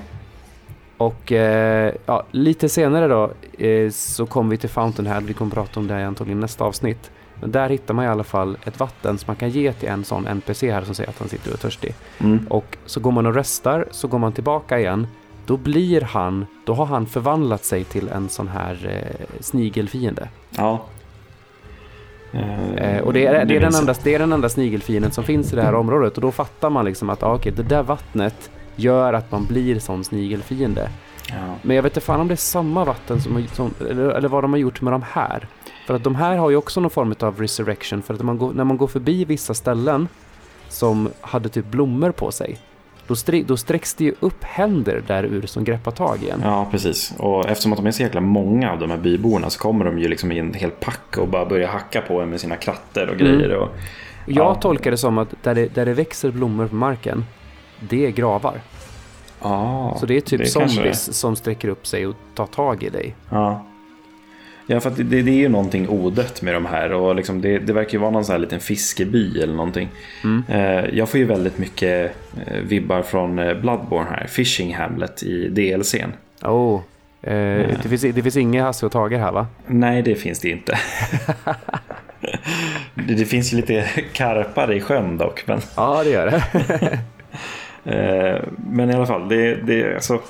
Och eh, ja, lite senare då eh, så kommer vi till Fountainhead, vi kommer prata om det här antagligen nästa avsnitt. Men där hittar man i alla fall ett vatten som man kan ge till en sån NPC här som säger att han sitter och är törstig. Mm. Och så går man och restar, så går man tillbaka igen. Då blir han, då har han förvandlat sig till en sån här eh, snigelfiende. Ja. Eh, och det är, det, är den enda, det är den enda snigelfienden som finns i det här området. Och då fattar man liksom att ah, okay, det där vattnet gör att man blir sån snigelfiende. Ja. Men jag vet inte fan om det är samma vatten som, som eller, eller vad de har gjort med de här. För att de här har ju också någon form av resurrection. För att man går, när man går förbi vissa ställen som hade typ blommor på sig. Då, stri, då sträcks det ju upp händer där ur som greppar tag igen. Ja, precis. Och eftersom att de är så jäkla många av de här byborna så kommer de ju liksom i en hel pack och bara börjar hacka på en med sina kratter och grejer. Mm. Och, Jag ja. tolkar det som att där det, där det växer blommor på marken, det är gravar. Ah, Så det är typ det zombies som sträcker upp sig och tar tag i dig. Ja. Ja, för att det, det är ju någonting odött med de här och liksom det, det verkar ju vara någon sån här liten fiskeby eller någonting. Eh, jag får ju väldigt mycket eh, vibbar från eh, Bloodborne här, Fishing Hamlet i DLCn. Oh. Eh, det, finns, det finns inga Hasse och Tage här va? Nej, det finns det inte. det, det finns ju lite karpar i sjön dock. Men, Ja, det gör det. eh, men i alla fall, det, det, alltså,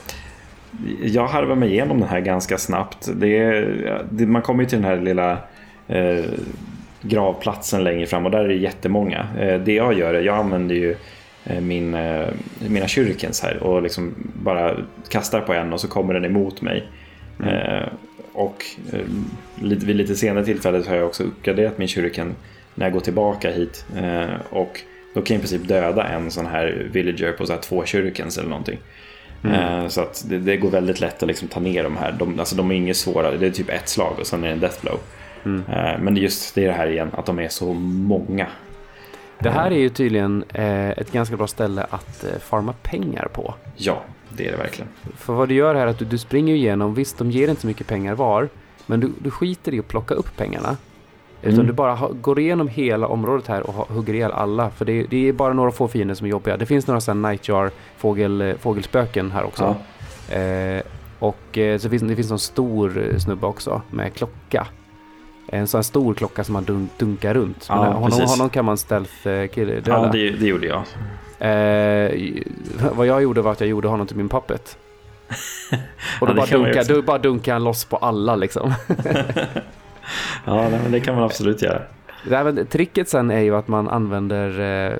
jag harvar mig igenom den här ganska snabbt. Det, det, man kommer ju till den här lilla eh, gravplatsen längre fram och där är det jättemånga. Eh, det jag gör är, jag använder ju eh, min, eh, mina shurikens här och liksom bara kastar på en och så kommer den emot mig. Eh, och eh, lite, vid lite senare tillfället har jag också uppgraderat min shuriken när jag går tillbaka hit. Eh, och då kan jag i princip döda en sån här villager på så här två shurikens eller någonting. Eh, Så att det, det går väldigt lätt att liksom ta ner de här. De, alltså de är inget svåra, det är typ ett slag och sen är det en death blow. Eh, Men just det är det här igen, att de är så många. Det här är ju tydligen eh, ett ganska bra ställe att farma pengar på. Ja, det är det verkligen. För vad du gör här är att du, du springer igenom, visst de ger inte så mycket pengar var, men du, du skiter i att plocka upp pengarna. Utan Mm. du bara går igenom hela området här och hugger ihjäl alla. För det, är- det är bara några få fiender som är jobbiga. Det finns några sådana nightjar fågel, eh, fågelspöken här också. Eh, och eh, så finns det finns en stor eh, snubbe också med klocka. En sån här stor klocka som man dun, dunkar runt. Ja, Men honom, honom kan man stealth kill- döda. Ja, det, det gjorde jag. Eh, vad jag gjorde var att jag gjorde honom till min puppet. Och då, det bara, dunkar, då dunkar han loss på alla liksom. Ja, nej, men det kan man absolut göra. Här, med- tricket sen är ju att man använder eh,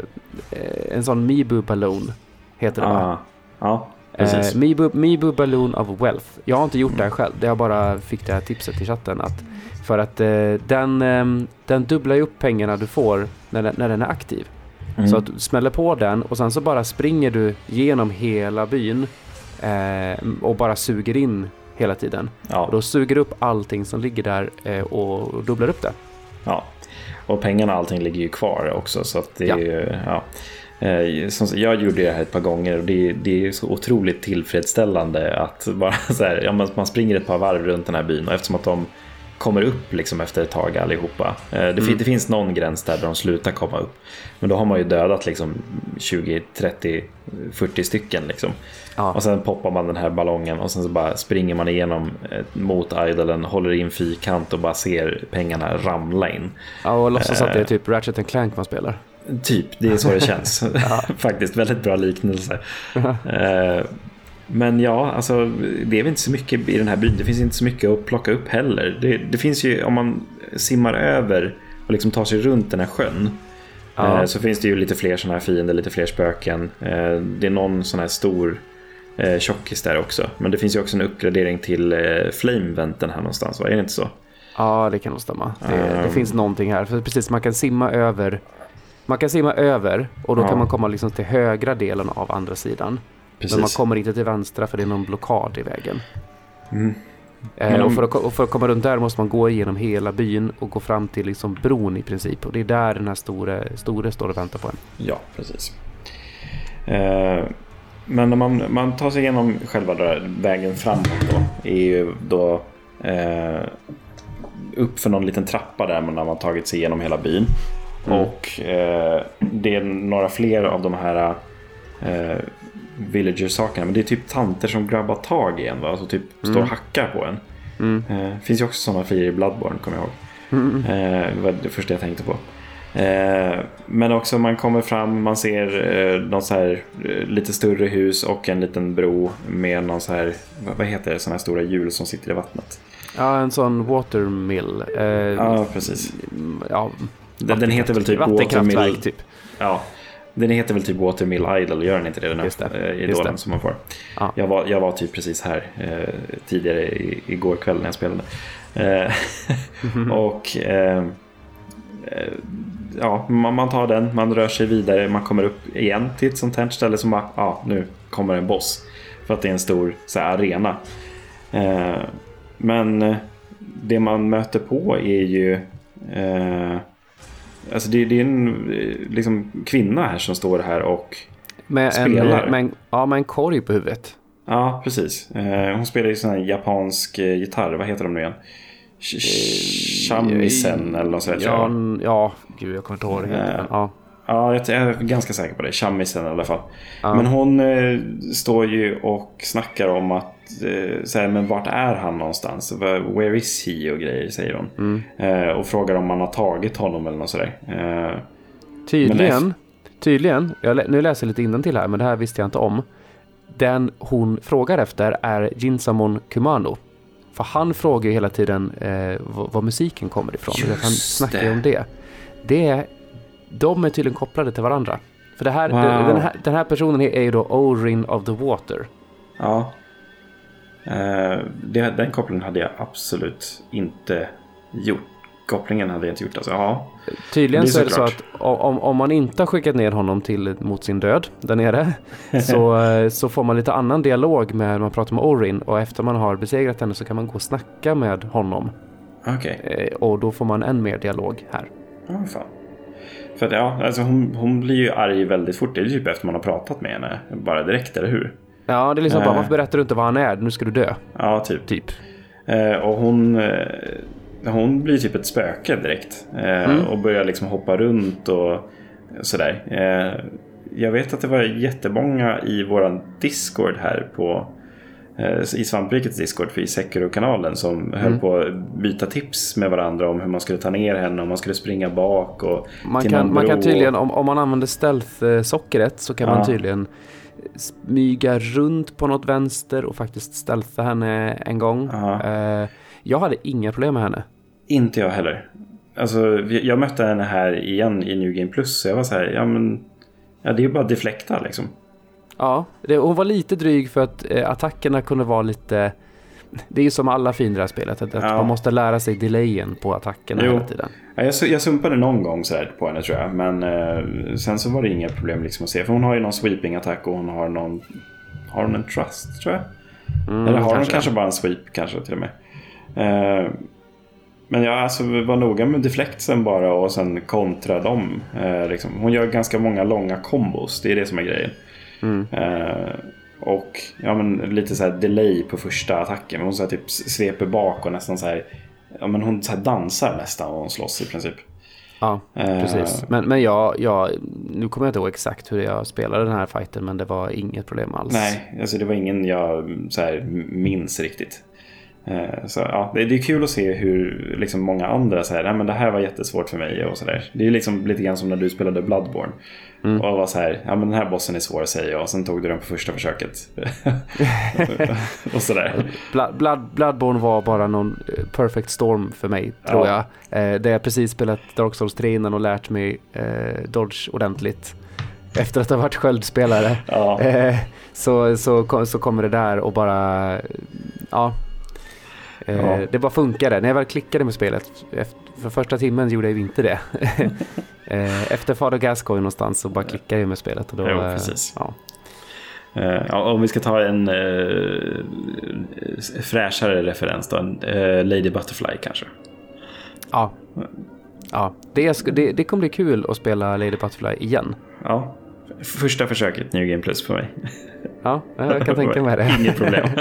eh, en sån Mibu Balloon. Heter det va? Ja, precis. Eh, Mibu, Mibu Balloon of Wealth. Jag har inte gjort det här själv. Jag bara fick det här tipset i chatten. Att, för att eh, den, eh, den dubblar ju upp pengarna du får när den, när den är aktiv. Mm. Så att du smäller på den och sen så bara springer du genom hela byn eh, och bara suger in hela tiden. ja, Och då suger du upp allting som ligger där eh, och dubblar upp det. ja. Och pengarna och allting ligger ju kvar också. Så att det Ja. är ju, ja. Eh, jag gjorde det här ett par gånger och det, det är så otroligt tillfredsställande att bara så här, ja, man springer ett par varv runt den här byn och eftersom att de kommer upp liksom efter ett tag allihopa. Eh, det, fin- det finns någon gräns där, där de slutar komma upp. Men då har man ju dödat liksom 20, 30, 40 stycken liksom. Ja. Och sen poppar man den här ballongen och sen så bara springer man igenom eh, mot idolen, håller in fyrkant och bara ser pengarna ramla in. Ja, och låtsas att det är Eh. typ Ratchet and Clank man spelar. Typ, det är så det känns. Faktiskt, väldigt bra liknelse. Men ja, alltså det är väl inte så mycket i den här byn. Det finns inte så mycket att plocka upp heller. Det, det finns ju, om man simmar över och liksom tar sig runt den här sjön. Ja. eh, Så finns det ju lite fler sådana här fiender, lite fler spöken. Eh, Det är någon sån här stor eh, tjockis där också. Men det finns ju också en uppgradering till Flameventen här någonstans, va? Är det inte så? Ja, det kan nog stämma. Det, det Ehm. finns någonting här. För precis, man kan simma över. Man kan simma över och då Ja. kan man komma liksom till högra delen av andra sidan. Precis. Men man kommer inte till vänstra för det är någon blockad i vägen. Mm. Eh, om- och, för att, och för att komma runt där måste man gå igenom hela byn och gå fram till liksom bron i princip. Och det är där den här store, store står och väntar på en. Ja, precis. Eh, men när man, man tar sig igenom själva där vägen framåt då, är ju då eh, upp för någon liten trappa där när man tagit sig igenom hela byn. Mm. Och eh, det är några fler av de här eh, villager-sakerna. Men det är typ tanter som grabbar tag i en va? Alltså typ står och hackar på en. Mm. Eh, finns ju också sådana frier i Bloodborne kommer jag ihåg. Eh, det var det första jag tänkte på. Eh, men också man kommer fram, man ser eh, något så här eh, lite större hus och en liten bro med någon så här, vad, heter det, sådana här stora hjul som sitter i vattnet. Ja, en sån watermill. Eh, Ja, precis. ja, Den, den heter väl typ Watermill. typ. Ja, den heter väl typ Watermill Idol, gör den inte det? Den Just det, eh, just idolen det. som man får. Ja. Jag, var, jag var typ precis här eh, tidigare i, igår kväll när jag spelade. Eh, och eh, eh, ja, man, man tar den, man rör sig vidare, man kommer upp igen till ett sånt här ställe som bara, ja, nu kommer en boss. För att det är en stor så här, arena. Eh, men eh, det man möter på är ju Alltså det, det är en eh, liksom, kvinna här som står här och Med en, spelar. med, en, ja, med en korg på huvudet. Ja, precis. Eh, hon spelar ju sån här japansk eh, gitarr. Vad heter de nu igen? Sh- sh- Shamisen eller något sånt. Ja, Ja, gud jag kommer inte ihåg det men Ja. ja jag är ganska säker på det. Shamisen i alla fall. Ja. Men hon eh, står ju och snackar om att så här, men vart är han någonstans? Where is he och grejer säger hon. Mm. Eh, och frågar om man har tagit honom eller något sådär. Eh, Tydligen, tydligen, jag nu läser jag lite till här, men det här visste jag inte om. Den hon frågar efter är Jinsamon Kumano. För han frågar ju hela tiden eh, var, var musiken kommer ifrån. Just han snackar ju om det. det. De är tydligen kopplade till varandra. För det här, Wow. den, här, den här personen är ju då Orin of the Water. Ja. Eh, det, den kopplingen hade jag absolut inte gjort. Kopplingen hade jag inte gjort. Alltså, ja. Tydligen Det är så är det så att om, om man inte har skickat ner honom till mot sin död där nere så, eh, så får man lite annan dialog med man pratar med Orin och efter man har besegrat henne så kan man gå och snacka med honom Okej. eh, och då får man än mer dialog här. Ja, fan. För att, ja, alltså hon, hon blir ju arg väldigt fort. Det är typ efter man har pratat med henne. Bara direkt, eller hur? Ja, det är liksom bara Eh. varför berättar du inte vad han är? Nu ska du dö, Ja, typ. typ. Eh, och hon, eh, hon blir typ ett spöke direkt. Mm. Och börjar liksom hoppa runt och sådär. Jag vet att det var jättemånga i våran Discord här på i Svamprikets Discord för i Sekiro-kanalen som höll Mm. på att byta tips med varandra om hur man skulle ta ner henne, om man skulle springa bak och Man till kan, någon man kan bro. tydligen, om, om man använder stealth-sockret så kan Ja. man tydligen smyga runt på något vänster och faktiskt stealtha henne en gång. Eh, jag hade inga problem med henne. Inte jag heller. Alltså, jag mötte henne här igen i New Game Plus. Så jag var så här, ja men... Ja, det är ju bara deflekta liksom. Ja, det, hon var lite dryg för att eh, attackerna kunde vara lite... Det är ju som alla fiender i det här spelet, att, Ja. man måste lära sig delayen på attackerna Jo. hela tiden. Ja, jag, jag sumpade någon gång så här på henne tror jag. Men eh, sen så var det inga problem liksom att se. För hon har ju någon sweeping-attack och hon har någon... Har hon en trust tror jag? Mm, Eller har hon kanske bara en sweep kanske till och med. Eh, men jag alltså, var noga med deflektsen bara och sen kontra dem. Eh, liksom. Hon gör ganska många långa kombos. Det är det som är grejen. Mm. Och ja, men lite så här delay på första attacken. Hon så typ sveper bak och nästan så här. Ja, men hon så dansar nästan och hon slåss i princip. Ja, Eh, precis. Men, men jag, jag, nu kommer jag inte ihåg exakt hur jag spelade den här fighten, men det var inget problem alls. Nej, alltså det var ingen jag så här, minns riktigt. Eh, Så ja, det, är kul att se hur liksom många andra säger men det här var jättesvårt för mig och sådär. Det är liksom lite grann som när du spelade Bloodborne. Mm. Och var så här, ja men den här bossen är svår säger jag och sen tog du den på första försöket. och sådär. Blood, Blood, Bloodborne var bara någon eh, perfect storm för mig, tror Ja. jag. Eh, där jag precis spelat Dark Souls 3 innan och lärt mig eh, Dodge ordentligt. Efter att ha varit sköldspelare. Ja, Eh, så, så, så kommer det där och bara... Ja. Eh, Ja. Det bara funkade. När jag väl klickade med spelet, för första timmen gjorde jag ju inte det. eh, efter Father Gascoigne någonstans så bara klickade jag med spelet. Och då, Jo, eh, precis. Ja. Ja, om vi ska ta en eh, fräschare referens då. Eh, Lady Butterfly kanske. Ja. ja. Det, det, det kommer bli kul att spela Lady Butterfly igen. Ja, första försöket New Game Plus på mig. Ja, jag kan tänka mig det. Inget problem.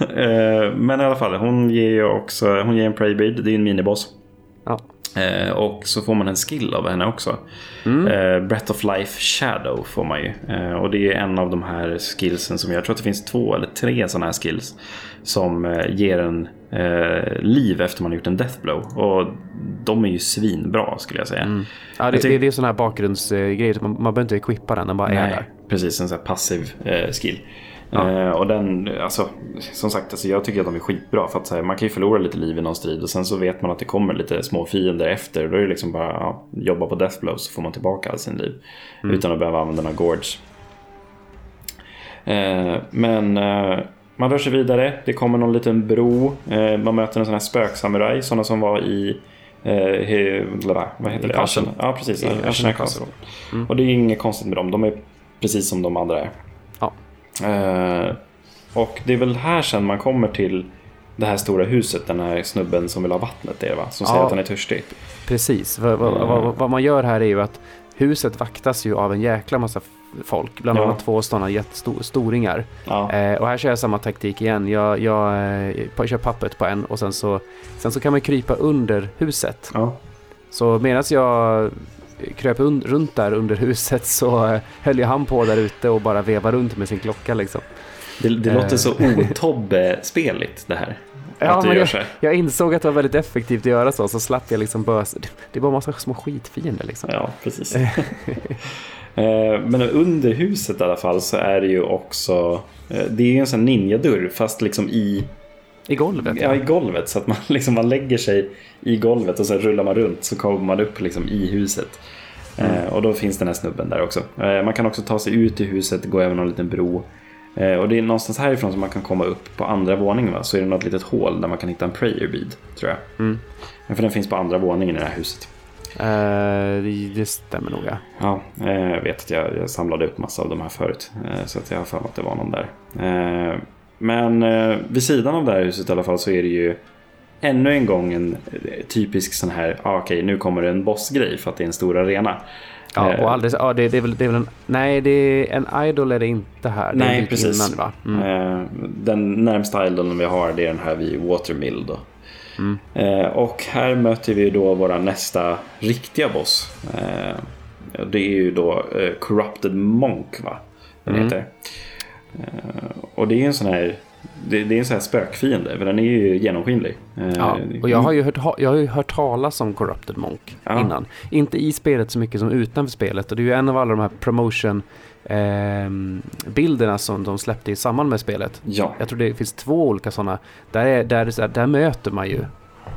Eh, Men i alla fall, hon ger ju också hon ger en Prey Bead, det är en miniboss. Ja. Eh, Och så får man en skill av henne också. Mm. Eh, Breath of Life Shadow får man ju. Och det är en av de här skillsen som jag tror att det finns två eller tre sådana här skills. Som ger en liv efter man har gjort en death blow. Och de är ju svinbra skulle jag säga. Mm. Ja, det, Jag det, är sådana här bakgrundsgrejer. Man, man behöver inte equippa den, den bara är Nej, där. Precis. En sån här passiv eh, skill. Ja. Eh, och den, alltså, som sagt, alltså, jag tycker att de är skitbra. För att här, man kan ju förlora lite liv i någon strid och sen så vet man att det kommer lite små fiender efter. Då är det liksom bara ja, jobba på death blow så får man tillbaka all sin liv. Mm. Utan att behöva använda några gorge. Eh, men eh, man rör sig vidare. Det kommer någon liten bro. Eh, man möter en sån här spöksamuraj. Sådana som var i Eh, vad heter I det? Ashen- Ja, precis. I Ashena Castle. Mm. Och det är inget konstigt med dem. De är precis som de andra är. Ja. Eh, och det är väl här sen man kommer till det här stora huset. Den här snubben som vill ha vattnet är va? Som säger Ja. att han är törstig. Precis. Vad, vad, vad, vad man gör här är ju att huset vaktas ju av en jäkla massa folk, bland Ja. annat två sådana jättestoringar. Ja. Eh, och här kör jag samma taktik igen. Jag, jag, eh, jag kör pappet på en och sen så, sen så kan man krypa under huset. ja. Så medan jag kröp un- runt där under huset så eh, höll ju han på där ute och bara vevade runt med sin klocka liksom. Det, det Eh. låter så otobbe-speligt det här. Ja, men jag, jag insåg att det var väldigt effektivt att göra så, så slapp jag liksom bös. Det är bara massa små skitfiender liksom. Ja, precis. Eh, Men under huset i alla fall så är det ju också eh, Det är ju en sån ninjadörr fast liksom i, I golvet. ja, i golvet. Så att man, liksom, man lägger sig i golvet och sen rullar man runt så kommer man upp liksom i huset. Eh, och då finns den här snubben där också. Eh, man kan också ta sig ut i huset, gå över någon liten bro. Eh, och det är någonstans härifrån som man kan komma upp på andra våningen va? Så är det något litet hål där man kan hitta en prayer bead, tror jag. Mm. För den finns på andra våningen i det här huset. Eh, det, stämmer nog ja. Ja, eh, jag vet att jag, jag samlade upp massa av de här förut. Eh, så att jag har för mig att det var någon där. Men eh, vid sidan av det här huset i alla fall så är det ju ännu en gång en eh, typisk sån här, ah, okej nu kommer det en bossgrej för att det är en stor arena. Ja, Eh, och alldeles, ja, det, det, är väl, det är väl en... Nej, det är en idol är det inte här. Det Nej, bit precis. Innan, va? Mm. Eh, den närmsta idolen vi har det är den här vid Watermill då. Mm. Och här möter vi då våra nästa riktiga boss. Det är ju då Corrupted Monk va? Den Mm. heter. Eh, och det är en sån här det, det är en sån här spökfiende, men den är ju genomskinlig. Eh, Ja, och jag har ju hört, jag har ju hört talas om Corrupted Monk Ja. innan. Inte i spelet så mycket som utanför spelet. Och det är ju en av alla de här promotion ehm, bilderna som de släppte i samband med spelet. Ja, Jag tror det finns två olika sådana. Där, är, där, är där möter man ju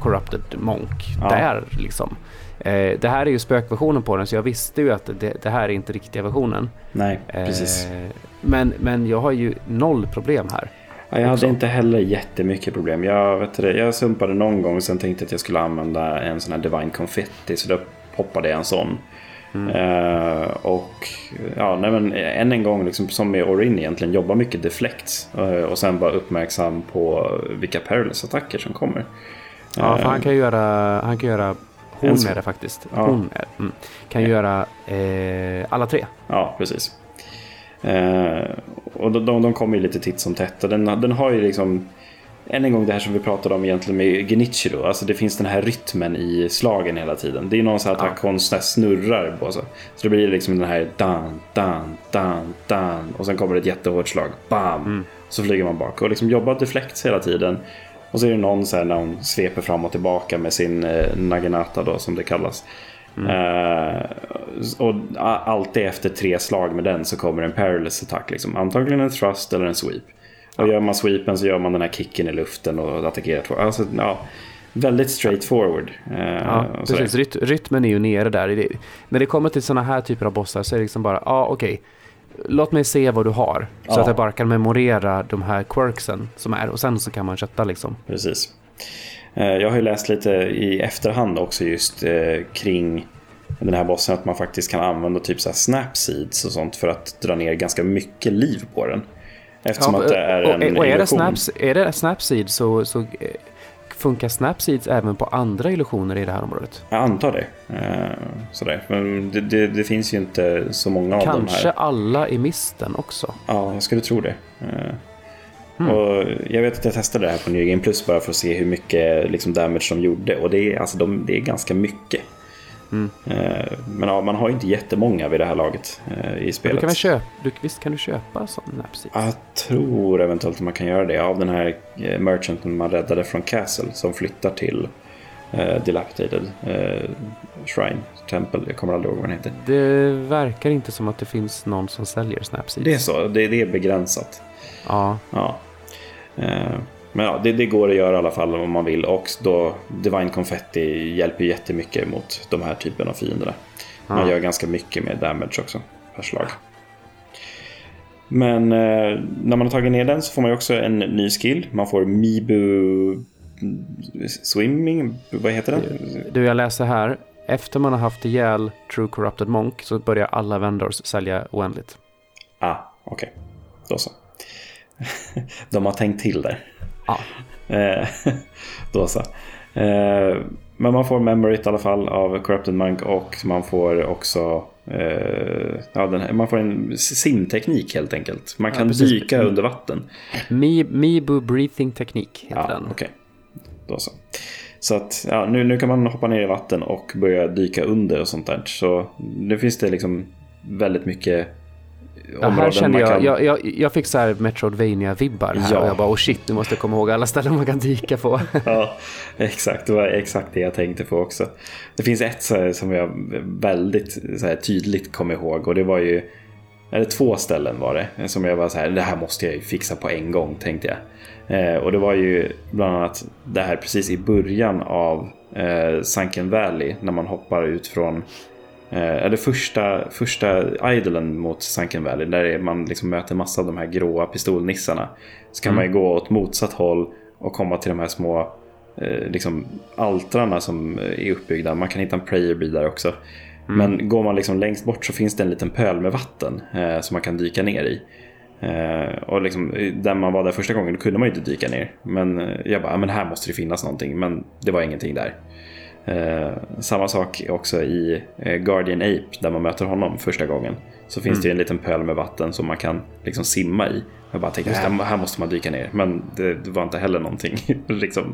Corrupted Monk. Ja. Där liksom. Eh, det här är ju spökversionen på den så jag visste ju att det, det här är inte riktiga versionen. nej, precis. Eh, men, men jag har ju noll problem här. Ja, jag också. hade inte heller jättemycket problem. Jag, vet det, jag sumpade någon gång och sen tänkte att jag skulle använda en sån här Divine Confetti. Så då hoppade jag en sån. Eh, och ja, nej, men än en gång, liksom, som med Orin egentligen, jobba mycket deflect. eh, och sen vara uppmärksam på vilka perilous-attacker som kommer. Ja, för Eh, han kan göra, han kan göra hon är det faktiskt. Ja. Hon är, mm, kan ju göra eh, alla tre. Ja, precis. Eh, och de, de, de kommer ju lite titt som tätt. Och den, den har ju liksom... Än en gång det här som vi pratade om egentligen med Genichiro. Alltså det finns den här rytmen i slagen hela tiden. Det är någon sån här attack hon snurrar på. Så. så det blir liksom den här dan, dan, dan, dan. Och sen kommer det ett jättehårt slag. Bam! Så flyger man bak. Och liksom jobbar deflect hela tiden. Och så är det någon så här när hon sveper fram och tillbaka med sin eh, naginata då som det kallas. Eh, och a- alltid efter tre slag med den så kommer en perilous attack. Liksom. Antagligen en thrust eller en sweep. Och gör man sweepen så gör man den här kicken i luften och attackerar två. Alltså, ja, väldigt straight forward. Eh, Ja, och precis. Ryt, rytmen är ju nere där. Det, när det kommer till sådana här typer av bossar så är det liksom bara, ja ah, okej. Låt mig se vad du har. Så Ja. att jag bara kan memorera de här quirksen som är. Och sen så kan man kötta liksom. Precis. Eh, Jag har ju läst lite i efterhand också just eh, kring den här bossen att man faktiskt kan använda typ så här snapseeds och sånt för att dra ner ganska mycket liv på den. Eftersom att det är en och, och är, det snaps, är det Snapseed så, så eh, funkar Snapseeds även på andra illusioner i det här området. Jag antar det. Eh, Sådär. Men det, det, det finns ju inte så många av de Kanske här. alla i misten också. Ja, jag skulle tro det. Hmm. Och jag vet att jag testade det här på New Game Plus bara för att se hur mycket liksom, damage de gjorde. Och det är, alltså, de, det är ganska mycket. Mm. Men ja, man har inte jättemånga vid det här laget eh, i spelet. Du kan väl köpa, du, visst kan du köpa sån Snapseeds? Jag tror eventuellt att man kan göra det av den här eh, merchanten man räddade från Castle som flyttar till eh, Dilapidated eh, Shrine Temple. Jag kommer aldrig ihåg vad den heter. Det verkar inte som att det finns någon som säljer Snapseeds. Det är så, det, det är begränsat. Ja, Ja. Eh, Men ja, det, det går att göra i alla fall om man vill. Och då Divine Confetti hjälper ju jättemycket mot de här typen av fienderna. Man Ja. gör ganska mycket med damage också per slag. Men eh, när man har tagit ner den så får man ju också en ny skill. Man får Mibu Swimming, vad heter den? du jag läser här. Efter man har haft ihjäl True Corrupted Monk så börjar alla vendors sälja oändligt. Ah, okej. Då så. De har tänkt till där. Ja. Eh, Då så. Eh, Men man får Memorit i alla fall av Corrupted Monk och man får också eh, ja, här, man får en simteknik helt enkelt. Man Ja, kan precis. dyka under vatten. Mi, Mibu Breathing Technique heter Ja, den. okej. Då så. Så att ja, nu, nu kan man hoppa ner i vatten och börja dyka under och sånt där. Så nu finns det liksom väldigt mycket Ja, här kände jag, kan- jag, jag, jag fick så här Metroidvania-vibbar här Ja. och jag bara oh shit, nu måste jag komma ihåg alla ställen man kan dyka på. Ja, exakt. Det var exakt det jag tänkte på också. Det finns ett här, som jag väldigt här, tydligt kom ihåg och det var ju eller två ställen var det som jag var så här, det här måste jag ju fixa på en gång tänkte jag. Eh, och det var ju bland annat det här precis i början av eh, Sunken Valley när man hoppar ut från eller första, första idolen mot Sunken Valley där är man liksom möter massa av de här gråa pistolnissarna. Så kan man ju gå åt motsatt håll och komma till de här små eh, liksom altrarna som är uppbyggda. Man kan hitta en prayer bee där också. Men går man liksom längst bort så finns det en liten pöl med vatten eh, som man kan dyka ner i. Eh, och liksom, eh, där man var där första gången då kunde man ju inte dyka ner. Men eh, jag bara, "Ja, men här måste det finnas någonting. Men det var ingenting där. Eh, samma sak också i eh, Guardian Ape där man möter honom första gången. Så finns det ju en liten pöl med vatten som man kan liksom simma i. Jag bara tänkte, här, här måste man dyka ner. Men det, det var inte heller någonting liksom,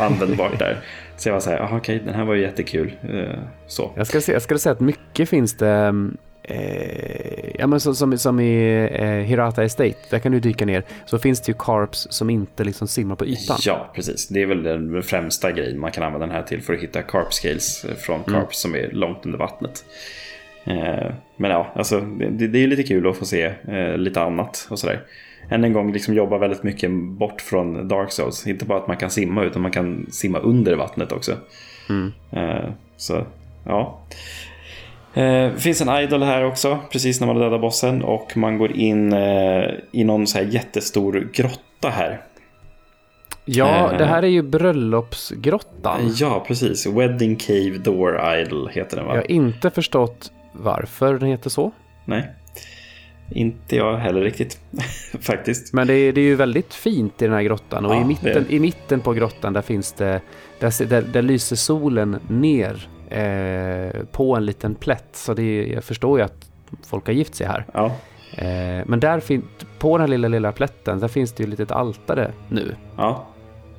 användbart där. Så jag var så här, "Aha, okej, den här var ju jättekul. Eh, så. Jag, ska jag skulle säga att mycket finns det, mm, eh, ja men så, som, som i eh, Hirata Estate, där kan du dyka ner. Så finns det ju carps som inte liksom simmar på ytan. Ja, precis. Det är väl den främsta grejen man kan använda den här till för att hitta carp scales från carps som är långt under vattnet. Eh, Men ja, alltså, det, det är lite kul att få se eh, lite annat och sådär. Än en gång liksom jobba väldigt mycket bort från Dark Souls. Inte bara att man kan simma utan man kan simma under vattnet också. Mm. Eh, Så ja. Eh, Det finns en idol här också, precis när man dödar bossen. Och man går in eh, i någon så här jättestor grotta här. Ja, Eh. det här är ju bröllopsgrottan. Ja, precis. Wedding Cave Door Idol heter den va? Jag har inte förstått varför den heter så. Nej. Inte jag heller riktigt. Faktiskt. Men det är, det är ju väldigt fint i den här grottan och Ja, i, mitten, i mitten på grottan där finns det, där, där, där lyser solen ner eh, på en liten plätt. Så det jag förstår ju att folk har gift sig här. Ja. Eh, men där på den lilla, lilla plätten, där finns det ju ett litet altare nu Ja.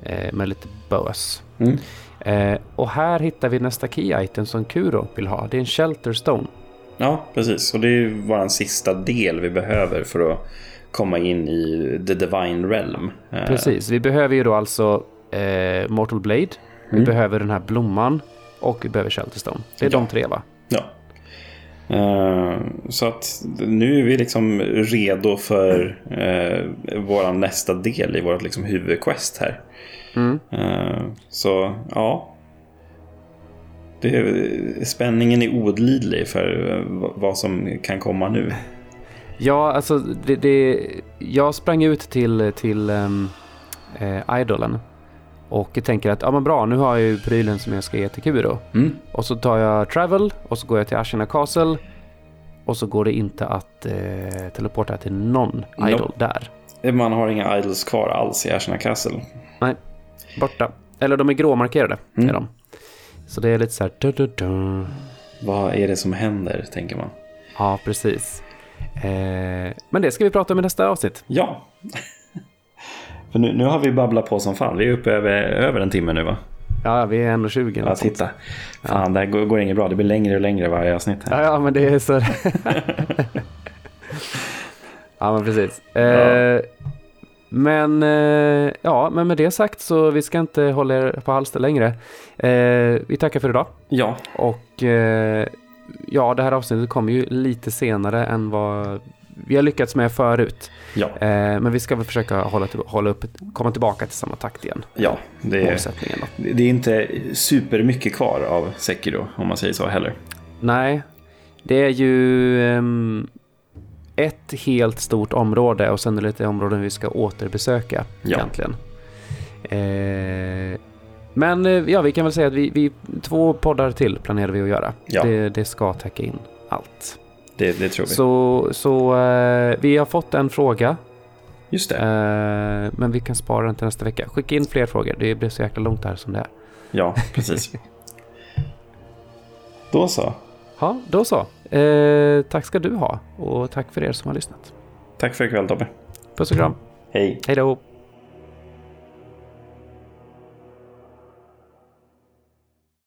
eh, med lite bös. Mm. Eh, och här hittar vi nästa key item som Kuro vill ha. Det är en shelter stone. ja, precis. Och det är ju vår sista del vi behöver för att komma in i The Divine Realm. Eh, Precis, vi behöver ju då alltså eh, Mortal Blade, vi Mm. behöver den här blomman och behöver Shelterstone. Det är Ja. de tre va? Ja. Eh, så att nu är vi liksom redo för uh, vår nästa del i vårt liksom huvudquest här. Mm. Eh, så ja. Det är, spänningen är olidlig för eh, vad- som kan komma nu. Ja, alltså det, det, jag sprang ut till, till um, eh, Idolen och tänker att ja men bra, nu har jag ju prylen som jag ska ge till Kuro. Mm. Och så tar jag Travel och så går jag till Ashina Castle och så går det inte att eh, teleporta till någon Nope. Idol där. Man har inga idols kvar alls i Ashina Castle. Nej, borta. Eller de är gråmarkerade. Mm. Är de. Så det är lite så här... Du, du, du. Vad är det som händer, tänker man. Ja, precis. Eh, men det ska vi prata om i nästa avsnitt. Ja. För nu, nu har vi babblat på som fan. Vi är uppe över, över en timme nu va? Ja, vi är 1,20. Ja, titta. Fan, det här går, går inget bra. Det blir längre och längre varje avsnitt här. Ja, ja, men det är så... ja, men precis. Eh, Ja. Men, eh, ja, men med det sagt så vi ska inte hålla er på halster längre. Eh, vi tackar för idag. Ja, Och eh, ja, det här avsnittet kommer ju lite senare än vad vi har lyckats med förut. Ja, Eh, men vi ska väl försöka hålla, hålla upp, komma tillbaka till samma takt igen. ja. Det är, det är inte supermycket kvar av Sekiro, om man säger så heller. Nej, det är ju ehm, ett helt stort område och sen är det lite områden vi ska återbesöka Ja. egentligen. Eh, men eh, ja, vi kan väl säga att vi, vi två poddar till planerar vi att göra. Ja. Det, det ska täcka in allt. Det, det tror vi. Så, så eh, vi har fått en fråga Just det. Eh, men vi kan spara den till nästa vecka. Skicka in fler frågor. Det blir så jäkla långt här som det är. Ja, precis. Då så. Ja, då så. Eh, tack ska du ha och tack för er som har lyssnat. Tack för ikväll Tobbe. Puss och kram. Hej. Hej då.